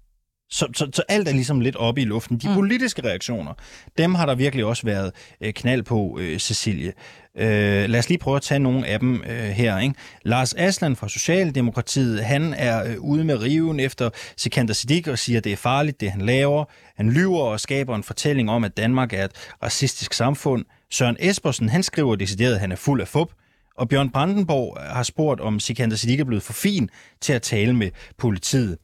Så, så, så alt er ligesom lidt oppe i luften. De mm. politiske reaktioner, dem har der virkelig også været øh, knald på, øh, Cecilie. Øh, lad os lige prøve at tage nogle af dem øh, her. Ikke? Lars Aslan fra Socialdemokratiet, han er øh, ude med riven efter Sikander Siddiq og siger, at det er farligt, det han laver. Han lyver og skaber en fortælling om, at Danmark er et racistisk samfund. Søren Espersen, han skriver decideret, at han er fuld af fup. Og Bjørn Brandenborg øh, har spurgt, om Sikander Siddiq er blevet for fin til at tale med politiet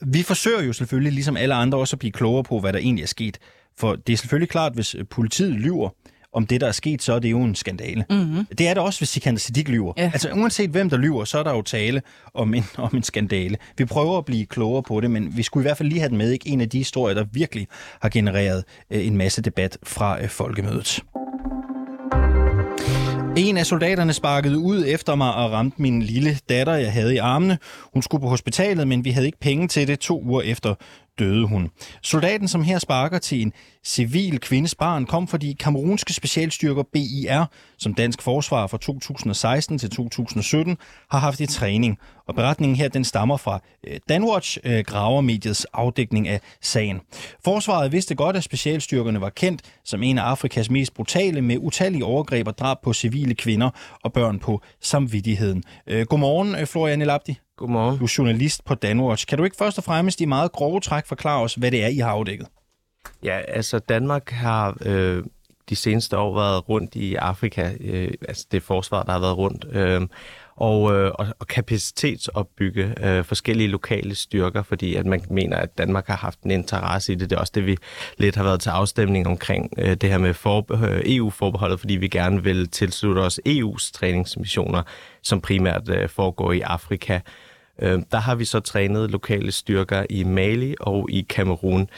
vi forsøger jo selvfølgelig, ligesom alle andre, også at blive klogere på, hvad der egentlig er sket. For det er selvfølgelig klart, hvis øh, politiet lyver om det, der er sket, så er det jo en skandale. Mm-hmm. Det er det også, hvis Sikander Siddiq lyver. Ja. Altså uanset hvem, der lyver, så er der jo tale om en, om en skandale. Vi prøver at blive klogere på det, men vi skulle i hvert fald lige have den med. Ikke en af de historier, der virkelig har genereret øh, en masse debat fra øh, folkemødet. En af soldaterne sparkede ud efter mig og ramte min lille datter, jeg havde i armene. Hun skulle på hospitalet, men vi havde ikke penge til det. To uger efter døde hun. Soldaten, som her sparker til en civil kvindes barn, kom fordi kamerunske specialstyrker BIR, som dansk forsvar fra 2016 til 2017, har haft i træning. Og beretningen her, den stammer fra øh, Danwatch, øh, gravermediets afdækning af sagen. Forsvaret vidste godt, at specialstyrkerne var kendt som en af Afrikas mest brutale med utallige overgreb og drab på civile kvinder og børn på samvittigheden. Øh, godmorgen, Florian Elabdi. Godmorgen. Du er journalist på Danwatch. Kan du ikke først og fremmest i meget grove træk forklare os, hvad det er, I har afdækket? Ja, altså Danmark har øh, de seneste år været rundt i Afrika, øh, altså det forsvar, der har været rundt, øh, og, øh, og, og kapacitetsopbygge øh, forskellige lokale styrker, fordi at man mener, at Danmark har haft en interesse i det. Det er også det, vi lidt har været til afstemning omkring øh, det her med øh, EU-forbeholdet, fordi vi gerne vil tilslutte os EU's træningsmissioner, som primært øh, foregår i Afrika. Øh, der har vi så trænet lokale styrker i Mali og i Kamerun.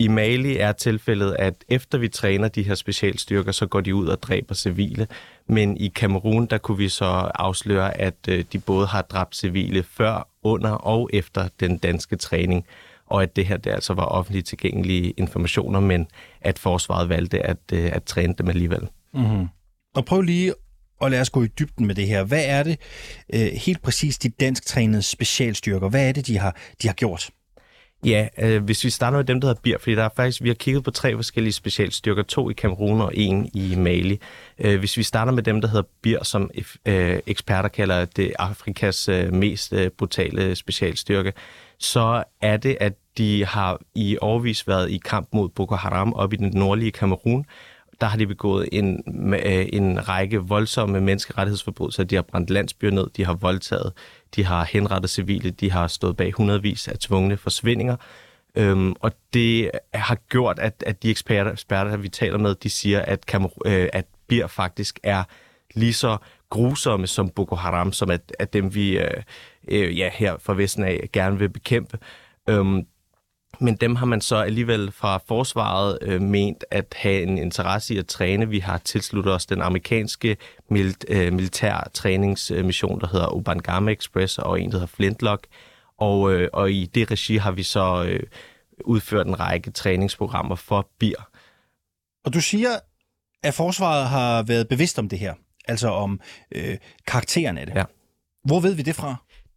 I Mali er tilfældet, at efter vi træner de her specialstyrker, så går de ud og dræber civile. Men i Kamerun, der kunne vi så afsløre, at øh, de både har dræbt civile før, under og efter den danske træning. Og at det her det altså var offentligt tilgængelige informationer, men at forsvaret valgte at, øh, at træne dem alligevel. Mm-hmm. Og prøv lige og lad os gå i dybden med det her. Hvad er det øh, helt præcis de dansk trænede specialstyrker? Hvad er det, de har, de har gjort? Ja, øh, hvis vi starter med dem, der hedder BIR, fordi der er faktisk, vi har kigget på tre forskellige specialstyrker, to i Kamerun og en i Mali. Øh, hvis vi starter med dem, der hedder BIR, som øh, eksperter kalder det Afrikas øh, mest øh, brutale specialstyrke, så er det, at de har i årvis været i kamp mod Boko Haram op i den nordlige Kamerun, der har de begået en, øh, en række voldsomme menneskerettighedsforbrydelser. De har brændt landsbyer ned, de har voldtaget, de har henrettet civile, de har stået bag hundredvis af tvungne forsvindinger. Øhm, og det har gjort, at, at de eksperter, eksperter, vi taler med, de siger, at, Kamer, øh, at Bir faktisk er lige så grusomme som Boko Haram, som at, at dem vi øh, øh, ja, her fra Vesten af gerne vil bekæmpe. Øhm, men dem har man så alligevel fra forsvaret øh, ment at have en interesse i at træne. Vi har tilsluttet os den amerikanske mil- øh, militær træningsmission, der hedder Ubangama Express, og en, der hedder Flintlock. Og, øh, og i det regi har vi så øh, udført en række træningsprogrammer for BIR. Og du siger, at forsvaret har været bevidst om det her, altså om øh, karakteren af det. Ja. Hvor ved vi det fra?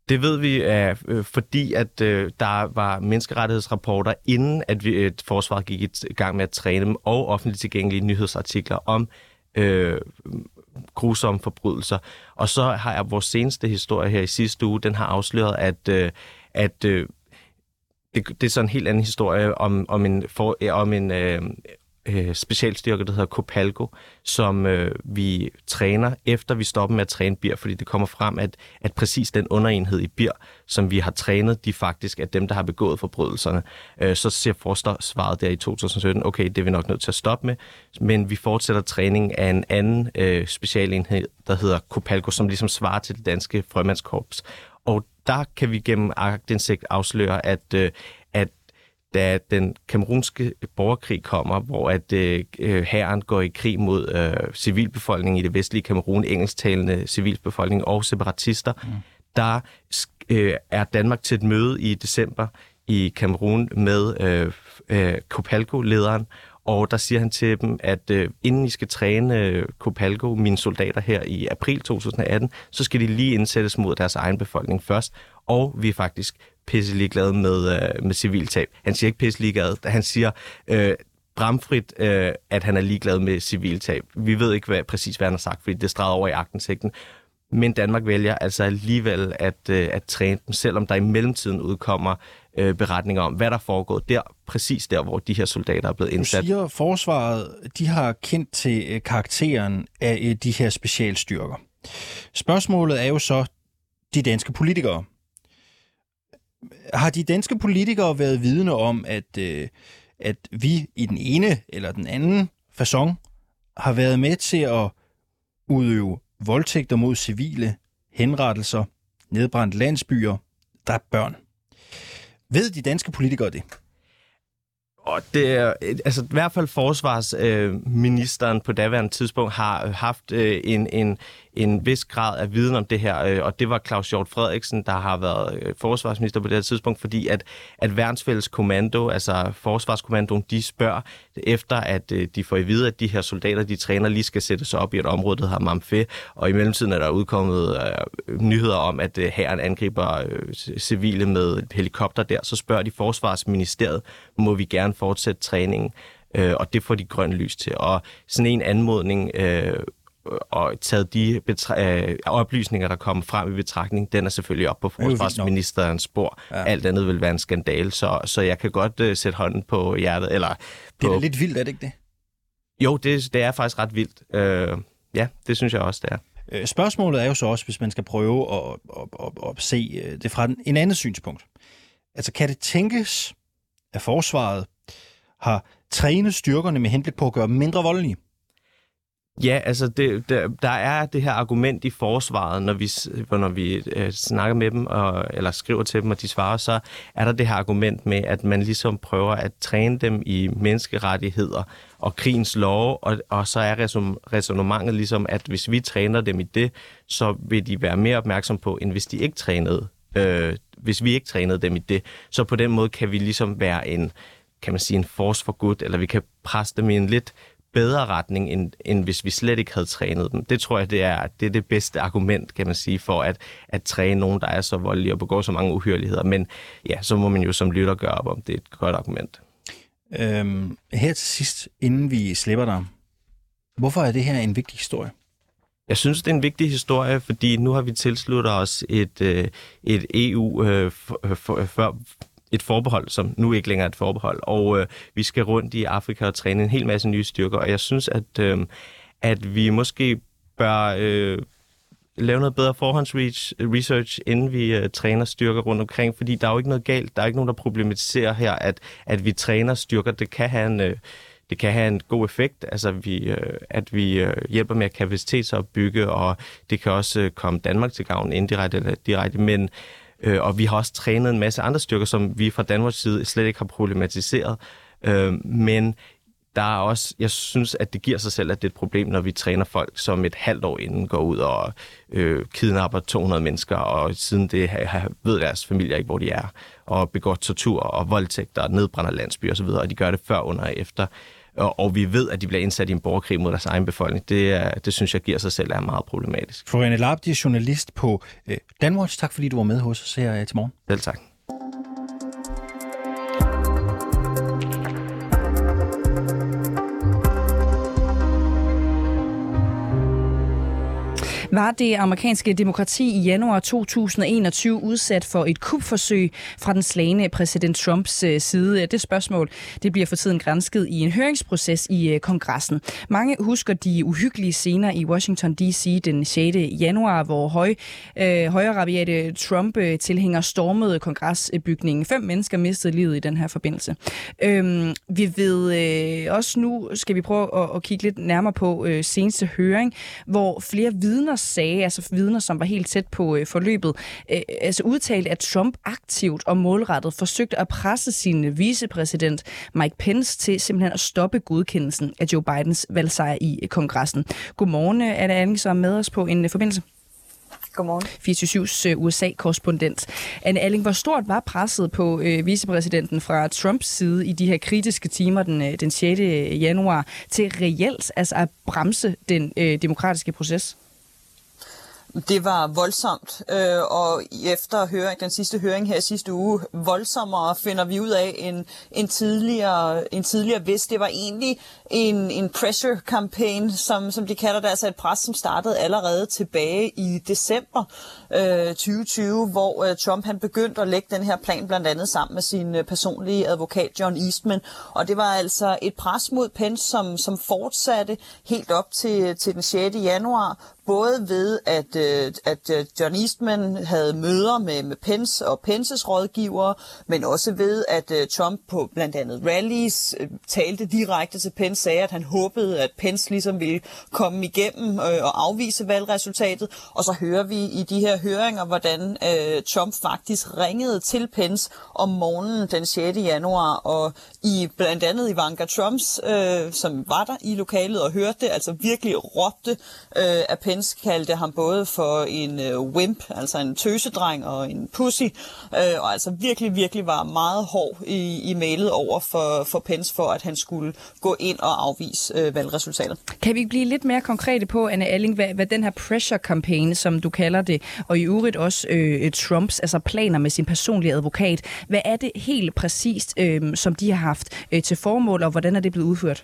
Det ved vi, øh, fordi at øh, der var menneskerettighedsrapporter, inden at vi, et forsvaret gik i gang med at træne dem, og offentligt tilgængelige nyhedsartikler om øh, grusomme forbrydelser. Og så har jeg vores seneste historie her i sidste uge, den har afsløret, at, øh, at øh, det, det er sådan en helt anden historie om, om en, for, om en øh, øh, specialstyrke, der hedder Copalgo, som øh, vi træner, efter vi stopper med at træne BIR, fordi det kommer frem, at, at præcis den underenhed i BIR, som vi har trænet, de faktisk er dem, der har begået forbrydelserne. Øh, så ser forsvaret der i 2017, okay, det er vi nok nødt til at stoppe med, men vi fortsætter træning af en anden øh, specialenhed, der hedder Copalgo, som ligesom svarer til det danske frømandskorps. Og der kan vi gennem agtindsigt afsløre, at, øh, at da den kamerunske borgerkrig kommer, hvor at øh, herren går i krig mod øh, civilbefolkningen i det vestlige Kamerun, engelsktalende civilbefolkning og separatister, mm. der øh, er Danmark til et møde i december i Kamerun med øh, øh, Kopalko-lederen, og der siger han til dem, at øh, inden I skal træne øh, Kopalko, mine soldater her i april 2018, så skal de lige indsættes mod deres egen befolkning først, og vi er faktisk pisse ligeglad med, øh, med civiltab. Han siger ikke pisse ligeglad, han siger øh, bramfrit, øh, at han er ligeglad med civiltab. Vi ved ikke hvad, præcis, hvad han har sagt, fordi det streger over i agtensigten. Men Danmark vælger altså alligevel at, øh, at træne dem, selvom der i mellemtiden udkommer øh, beretninger om, hvad der foregår der, præcis der, hvor de her soldater er blevet indsat. Du siger, forsvaret de har kendt til øh, karakteren af øh, de her specialstyrker. Spørgsmålet er jo så de danske politikere. Har de danske politikere været vidne om, at, øh, at vi i den ene eller den anden façon har været med til at udøve voldtægter mod civile, henrettelser, nedbrændt landsbyer, dræbt børn? Ved de danske politikere det? Og det er, altså i hvert fald forsvarsministeren øh, på daværende tidspunkt har haft øh, en, en, en vis grad af viden om det her, øh, og det var Claus Hjort Frederiksen, der har været øh, forsvarsminister på det her tidspunkt, fordi at, at Værnsfælles Kommando, altså Forsvarskommandoen, de spørger efter, at øh, de får i vide, at de her soldater, de træner, lige skal sættes op i et område, der hedder Mamfe, og i mellemtiden er der udkommet øh, nyheder om, at øh, herren angriber øh, civile med helikopter der, så spørger de Forsvarsministeriet, må vi gerne fortsætte træningen, øh, og det får de grøn lys til. Og sådan en anmodning øh, og taget de øh, oplysninger, der kommer frem i betragtning, den er selvfølgelig op på forsvarsministerens spor. Ja. Alt andet vil være en skandal, så, så jeg kan godt uh, sætte hånden på hjertet. Eller på... Det er lidt vildt, er det ikke det? Jo, det, det er faktisk ret vildt. Uh, ja, det synes jeg også, det er. Spørgsmålet er jo så også, hvis man skal prøve at, at, at, at se det fra en anden synspunkt. Altså, kan det tænkes, at forsvaret har trænet styrkerne med henblik på at gøre dem mindre voldelige? Ja, altså det, der, der er det her argument i forsvaret, når vi, når vi øh, snakker med dem, og, eller skriver til dem, og de svarer, så er der det her argument med, at man ligesom prøver at træne dem i menneskerettigheder og krigens lov, og, og så er resonemanget ligesom, at hvis vi træner dem i det, så vil de være mere opmærksom på, end hvis de ikke trænede. Øh, hvis vi ikke trænede dem i det, så på den måde kan vi ligesom være en, kan man sige, en force for good, eller vi kan presse dem i en lidt bedre retning, end, end hvis vi slet ikke havde trænet dem. Det tror jeg, det er det, er det bedste argument, kan man sige, for at, at træne nogen, der er så voldelige og begår så mange uhyreligheder. Men ja, så må man jo som lytter gøre op, om det er et godt argument. Øhm, her til sidst, inden vi slipper dig, hvorfor er det her en vigtig historie? Jeg synes, det er en vigtig historie, fordi nu har vi tilsluttet os et, øh, et EU øh, for, for, for, et forbehold, som nu ikke længere er et forbehold. Og øh, vi skal rundt i Afrika og træne en hel masse nye styrker. Og jeg synes, at, øh, at vi måske bør øh, lave noget bedre forhåndsresearch, inden vi øh, træner styrker rundt omkring. Fordi der er jo ikke noget galt. Der er ikke nogen, der problematiserer her, at, at vi træner styrker. Det kan have en... Øh, det kan have en god effekt, altså vi, øh, at vi øh, hjælper med kapacitetsopbygge, og det kan også øh, komme Danmark til gavn indirekte eller direkte, men Øh, og vi har også trænet en masse andre styrker, som vi fra Danmarks side slet ikke har problematiseret. Øh, men der er også, jeg synes, at det giver sig selv, at det er et problem, når vi træner folk, som et halvt år inden går ud og øh, kidnapper 200 mennesker, og siden det har, ved deres familier ikke, hvor de er, og begår tortur og voldtægter og nedbrænder landsbyer osv., og de gør det før, under og efter og, og vi ved, at de bliver indsat i en borgerkrig mod deres egen befolkning. Det, er, det synes jeg giver sig selv er meget problematisk. Florian Larp, er journalist på øh, Danwatch. Tak fordi du var med hos os her øh, til morgen. Selv tak. Var det amerikanske demokrati i januar 2021 udsat for et kupforsøg fra den slagende præsident Trumps øh, side? Det spørgsmål det bliver for tiden grænsket i en høringsproces i øh, kongressen. Mange husker de uhyggelige scener i Washington D.C. den 6. januar, hvor høj, øh, højre Trump-tilhænger øh, stormede kongresbygningen. Fem mennesker mistede livet i den her forbindelse. Øhm, vi ved øh, også nu, skal vi prøve at, at kigge lidt nærmere på øh, seneste høring, hvor flere vidner sagde, altså vidner, som var helt tæt på øh, forløbet, øh, altså udtalte, at Trump aktivt og målrettet forsøgte at presse sin vicepræsident Mike Pence til simpelthen at stoppe godkendelsen af Joe Bidens valgsejr i øh, kongressen. Godmorgen, er der Anning, som er med os på en øh, forbindelse? Godmorgen. 24-7's øh, USA-korrespondent. Anne Alling, hvor stort var presset på øh, vicepræsidenten fra Trumps side i de her kritiske timer den, øh, den 6. januar til reelt altså at bremse den øh, demokratiske proces? Det var voldsomt, øh, og efter høring, den sidste høring her sidste uge, voldsommere finder vi ud af en, en, tidligere, en tidligere hvis. Det var egentlig en, en pressure campaign, som, som de kalder det, altså et pres, som startede allerede tilbage i december øh, 2020, hvor øh, Trump han begyndte at lægge den her plan blandt andet sammen med sin øh, personlige advokat John Eastman. Og det var altså et pres mod Pence, som, som fortsatte helt op til, til den 6. januar, både ved, at, øh, at øh, John Eastman havde møder med, med Pence og Pences rådgivere, men også ved, at øh, Trump på blandt andet rallies øh, talte direkte til Pence, sagde, at han håbede, at Pence ligesom ville komme igennem øh, og afvise valgresultatet. Og så hører vi i de her høringer, hvordan Trump faktisk ringede til Pence om morgenen den 6. januar, og i blandt andet Ivanka Trumps, øh, som var der i lokalet og hørte det, altså virkelig råbte øh, Pence Pence kaldte ham både for en øh, wimp, altså en tøsedreng og en pussy, øh, og altså virkelig, virkelig var meget hård i, i mailet over for, for Pence for, at han skulle gå ind og afvise øh, valgresultatet. Kan vi blive lidt mere konkrete på, Anne Alling, hvad, hvad den her pressure campaign, som du kalder det, og i øvrigt også øh, Trumps altså planer med sin personlige advokat, hvad er det helt præcist, øh, som de har haft øh, til formål, og hvordan er det blevet udført?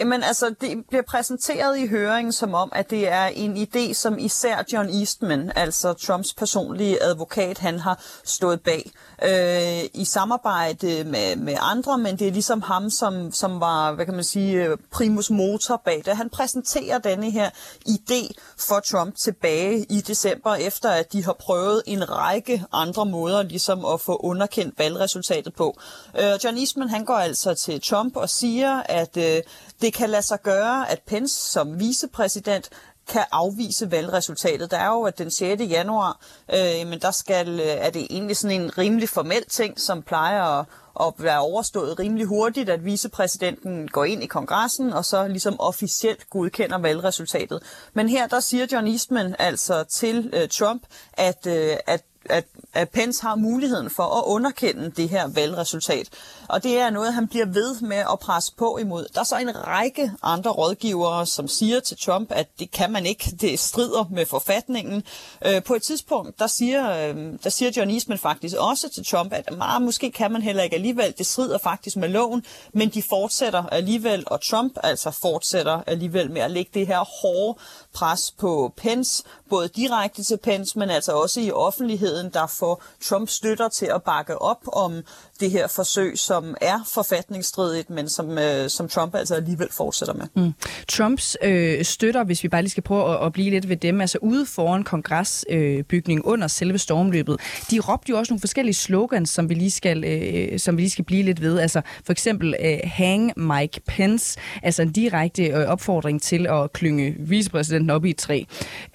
Jamen altså, det bliver præsenteret i høringen som om, at det er en idé, som især John Eastman, altså Trumps personlige advokat, han har stået bag øh, i samarbejde med, med andre, men det er ligesom ham, som, som var, hvad kan man sige, øh, primus motor bag det. Han præsenterer denne her idé for Trump tilbage i december, efter at de har prøvet en række andre måder ligesom at få underkendt valgresultatet på. Øh, John Eastman, han går altså til Trump og siger, at øh, det kan lade sig gøre, at Pence som vicepræsident kan afvise valgresultatet. Der er jo at den 6. januar, øh, men der skal, øh, er det egentlig sådan en rimelig formel ting, som plejer at, at være overstået rimelig hurtigt, at vicepræsidenten går ind i kongressen og så ligesom officielt godkender valgresultatet. Men her der siger John Eastman altså til øh, Trump, at, øh, at at, at Pence har muligheden for at underkende det her valgresultat. Og det er noget, han bliver ved med at presse på imod. Der er så en række andre rådgivere, som siger til Trump, at det kan man ikke. Det strider med forfatningen. Øh, på et tidspunkt, der siger, øh, der siger John Eastman faktisk også til Trump, at ah, måske kan man heller ikke alligevel. Det strider faktisk med loven, men de fortsætter alligevel, og Trump altså fortsætter alligevel med at lægge det her hårde pres på Pence, både direkte til Pence, men altså også i offentligheden, der får Trump støtter til at bakke op om det her forsøg, som er forfatningsstridigt, men som, øh, som Trump altså alligevel fortsætter med. Mm. Trumps øh, støtter, hvis vi bare lige skal prøve at, at blive lidt ved dem, altså ude foran kongresbygningen øh, under selve stormløbet, de råbte jo også nogle forskellige slogans, som vi lige skal, øh, som vi lige skal blive lidt ved. Altså for eksempel øh, Hang Mike Pence, altså en direkte øh, opfordring til at klynge vicepræsident den op i et træ.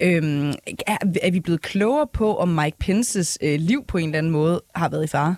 Øhm, er, er vi blevet klogere på, om Mike Pences øh, liv på en eller anden måde har været i fare?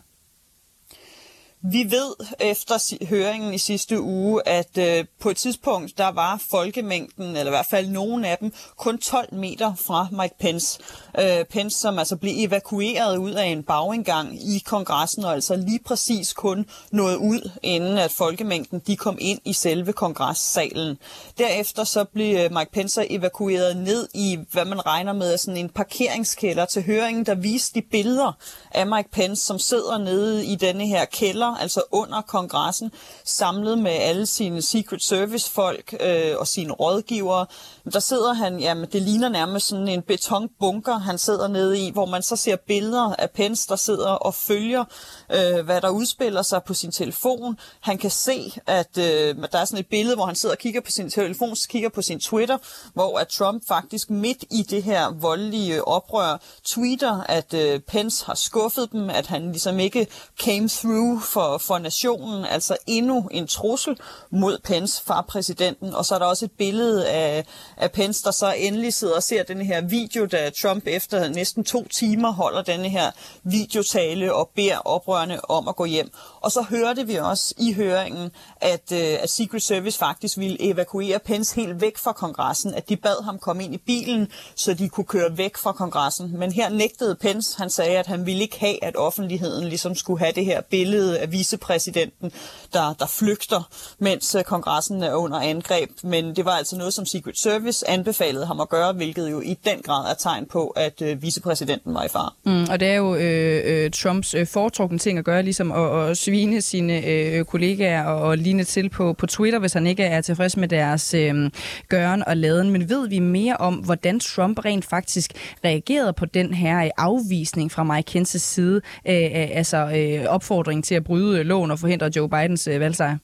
Vi ved øh, efter høringen i sidste uge, at øh, på et tidspunkt, der var folkemængden, eller i hvert fald nogen af dem, kun 12 meter fra Mike Pence. Øh, Pence, som altså blev evakueret ud af en bagindgang i kongressen, og altså lige præcis kun nåede ud, inden at folkemængden de kom ind i selve kongressalen. Derefter så blev øh, Mike Pence evakueret ned i, hvad man regner med, sådan en parkeringskælder til høringen, der viste de billeder af Mike Pence, som sidder nede i denne her kælder altså under kongressen, samlet med alle sine Secret Service-folk øh, og sine rådgivere. Der sidder han, jamen det ligner nærmest sådan en betonbunker, han sidder nede i, hvor man så ser billeder af Pence, der sidder og følger, øh, hvad der udspiller sig på sin telefon. Han kan se, at øh, der er sådan et billede, hvor han sidder og kigger på sin telefon, kigger på sin Twitter, hvor at Trump faktisk midt i det her voldelige oprør tweeter, at øh, Pence har skuffet dem, at han ligesom ikke came through for for, for nationen, altså endnu en trussel mod Pence fra præsidenten. Og så er der også et billede af, af Pence, der så endelig sidder og ser den her video, da Trump efter næsten to timer holder denne her videotale og beder oprørende om at gå hjem. Og så hørte vi også i høringen, at, øh, at Secret Service faktisk ville evakuere Pence helt væk fra kongressen, at de bad ham komme ind i bilen, så de kunne køre væk fra kongressen. Men her nægtede Pence, han sagde, at han ville ikke have, at offentligheden ligesom skulle have det her billede af vicepræsidenten, der, der flygter, mens øh, kongressen er under angreb. Men det var altså noget, som Secret Service anbefalede ham at gøre, hvilket jo i den grad er tegn på, at øh, vicepræsidenten var i far. Mm, og det er jo øh, øh, Trumps øh, foretrukne ting at gøre, ligesom at, at svine sine øh, øh, kollegaer og, og ligne til på, på Twitter, hvis han ikke er tilfreds med deres øh, gøren og laden. Men ved vi mere om, hvordan Trump rent faktisk reagerede på den her øh, afvisning fra Mike Pences side, øh, øh altså øh, opfordring til at bryde loven og forhindre Joe Bidens øh, valgsejr?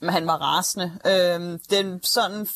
Men han var rasende. Øh, den sådan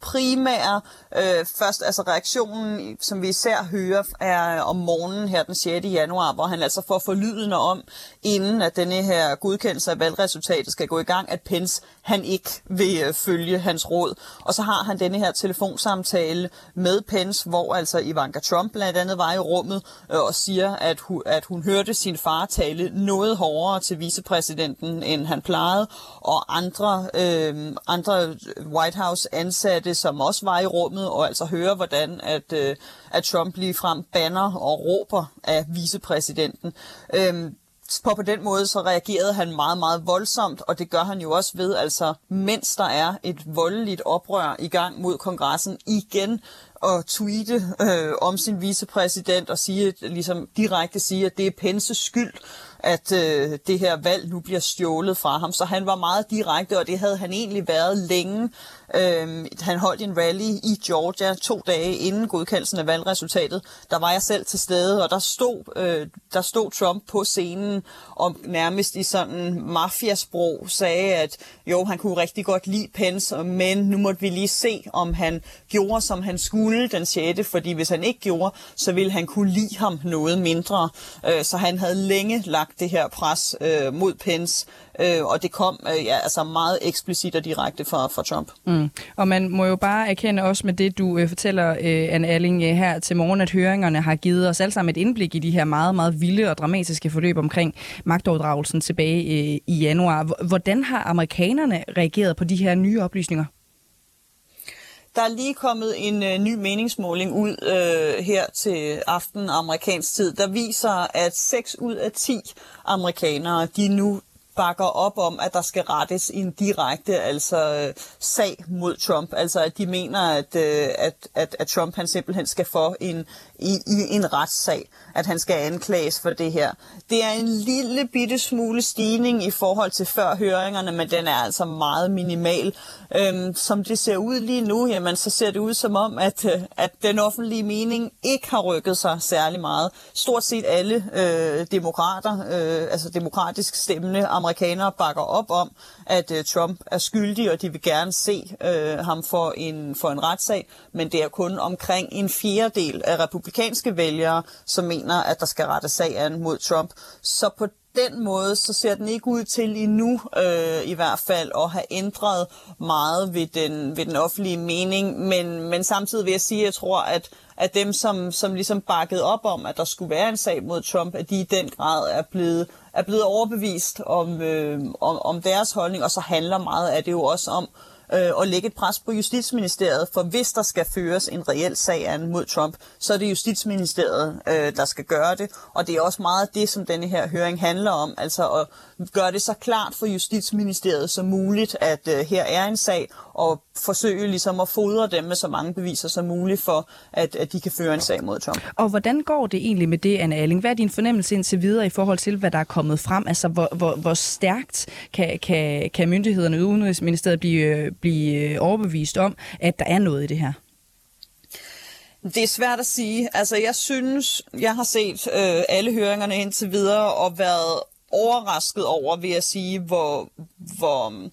primære, øh, først altså reaktionen, som vi især hører, er om morgenen her den 6. januar, hvor han altså får forlydende om, inden at denne her godkendelse af valgresultatet skal gå i gang, at Pence han ikke vil øh, følge hans råd. Og så har han denne her telefonsamtale med Pence, hvor altså Ivanka Trump blandt andet var i rummet øh, og siger, at hun, at hun hørte sin far tale noget hårdere til vicepræsidenten, end han plejede, og andre, øh, andre White House ansatte, som også var i rummet, og altså høre, hvordan at, øh, at Trump lige frem banner og råber af vicepræsidenten. Øh, på på den måde så reagerede han meget, meget voldsomt, og det gør han jo også ved, altså mens der er et voldeligt oprør i gang mod kongressen igen, at tweete øh, om sin vicepræsident og sige, ligesom direkte sige, at det er Pences skyld, at øh, det her valg nu bliver stjålet fra ham. Så han var meget direkte, og det havde han egentlig været længe. Øh, han holdt en rally i Georgia to dage inden godkendelsen af valgresultatet. Der var jeg selv til stede, og der stod, øh, der stod Trump på scenen og nærmest i sådan mafiasprog sagde, at jo, han kunne rigtig godt lide Pence, men nu måtte vi lige se, om han gjorde, som han skulle den 6. Fordi hvis han ikke gjorde, så ville han kunne lide ham noget mindre. Øh, så han havde længe lagt det her pres øh, mod Pence, øh, og det kom øh, ja, altså meget eksplicit og direkte fra, fra Trump. Mm. Og man må jo bare erkende også med det, du øh, fortæller, øh, Anne Alling, øh, her til morgen, at høringerne har givet os alle sammen et indblik i de her meget, meget vilde og dramatiske forløb omkring magtoverdragelsen tilbage øh, i januar. Hvordan har amerikanerne reageret på de her nye oplysninger? Der er lige kommet en øh, ny meningsmåling ud øh, her til aften amerikansk tid, der viser, at 6 ud af 10 amerikanere, de nu bakker op om, at der skal rettes en direkte altså øh, sag mod Trump. Altså at de mener, at, øh, at, at, at Trump han simpelthen skal få en, i, i en retssag, at han skal anklages for det her. Det er en lille bitte smule stigning i forhold til før høringerne, men den er altså meget minimal. Øhm, som det ser ud lige nu, jamen, så ser det ud som om, at, øh, at den offentlige mening ikke har rykket sig særlig meget. Stort set alle øh, demokrater, øh, altså demokratisk stemmende amerikanere, bakker op om, at øh, Trump er skyldig, og de vil gerne se øh, ham for en, for en retssag, men det er kun omkring en fjerdedel af republikanske vælgere, som mener, at der skal rette sag an mod Trump. Så på den måde, så ser den ikke ud til endnu, øh, i hvert fald, at have ændret meget ved den, ved den offentlige mening. Men, men samtidig vil jeg sige, at jeg tror, at, at dem, som, som ligesom bakkede op om, at der skulle være en sag mod Trump, at de i den grad er blevet, er blevet overbevist om, øh, om, om deres holdning, og så handler meget af det jo også om, øh, Øh, og lægge et pres på Justitsministeriet, for hvis der skal føres en reel sag an mod Trump, så er det Justitsministeriet, øh, der skal gøre det, og det er også meget det, som denne her høring handler om, altså at gøre det så klart for Justitsministeriet som muligt, at øh, her er en sag, og forsøge ligesom at fodre dem med så mange beviser som muligt for, at, at de kan føre en sag mod Trump. Og hvordan går det egentlig med det, Anne Alling? Hvad er din fornemmelse indtil videre i forhold til, hvad der er kommet frem? Altså, hvor, hvor, hvor stærkt kan, kan, kan myndighederne i Udenrigsministeriet blive, blive overbevist om, at der er noget i det her? Det er svært at sige. Altså, jeg synes, jeg har set øh, alle høringerne indtil videre og været overrasket over, vil jeg sige, hvor, hvor,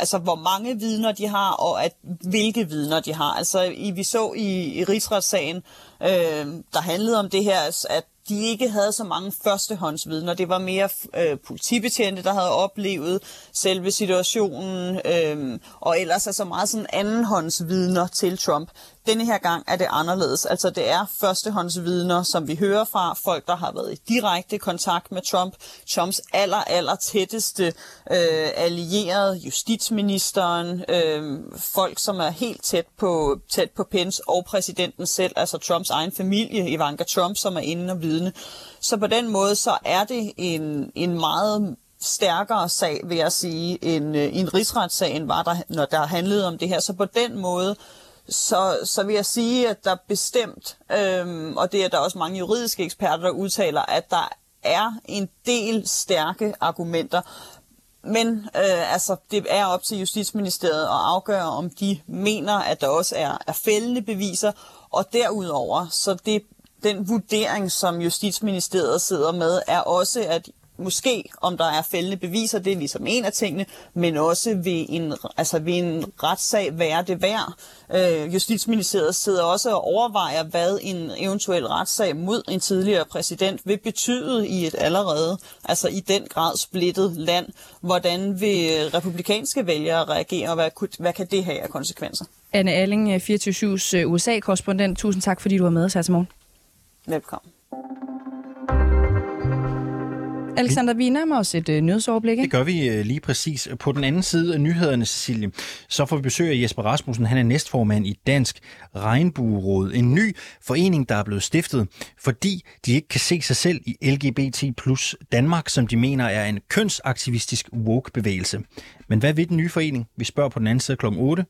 altså, hvor mange vidner de har, og at, hvilke vidner de har. Altså, i, vi så i, i rigsretssagen, øh, der handlede om det her, at de ikke havde så mange førstehåndsvidner. Det var mere øh, politibetjente, der havde oplevet selve situationen, øh, og ellers altså meget sådan andenhåndsvidner til Trump. Denne her gang er det anderledes. Altså det er førstehåndsvidner, som vi hører fra folk, der har været i direkte kontakt med Trump. Trumps aller, aller tætteste øh, allierede, justitsministeren, øh, folk, som er helt tæt på, tæt på Pence og præsidenten selv, altså Trumps egen familie, Ivanka Trump, som er inde og vidne. Så på den måde, så er det en, en meget stærkere sag, vil jeg sige, end øh, en en rigsretssagen var der, når der handlede om det her. Så på den måde, så, så vil jeg sige, at der bestemt, øhm, og det er der også mange juridiske eksperter, der udtaler, at der er en del stærke argumenter. Men øh, altså, det er op til Justitsministeriet at afgøre, om de mener, at der også er, er fældende beviser. Og derudover, så det, den vurdering, som Justitsministeriet sidder med, er også, at måske om der er fældende beviser, det er ligesom en af tingene, men også ved en, altså ved en retssag være det værd. Øh, Justitsministeriet sidder også og overvejer, hvad en eventuel retssag mod en tidligere præsident vil betyde i et allerede, altså i den grad splittet land. Hvordan vil republikanske vælgere reagere, og hvad, hvad kan det have af konsekvenser? Anne Alling, 24-7's øh, USA-korrespondent. Tusind tak, fordi du var med os her til morgen. Velkommen. Alexander, vi nærmer os et øh, nyhedsoverblik. Ikke? Det gør vi øh, lige præcis. På den anden side af nyhederne, Cecilie, så får vi besøg af Jesper Rasmussen. Han er næstformand i Dansk Regnbueråd. En ny forening, der er blevet stiftet, fordi de ikke kan se sig selv i LGBT plus Danmark, som de mener er en kønsaktivistisk woke-bevægelse. Men hvad vil den nye forening? Vi spørger på den anden side kl. 8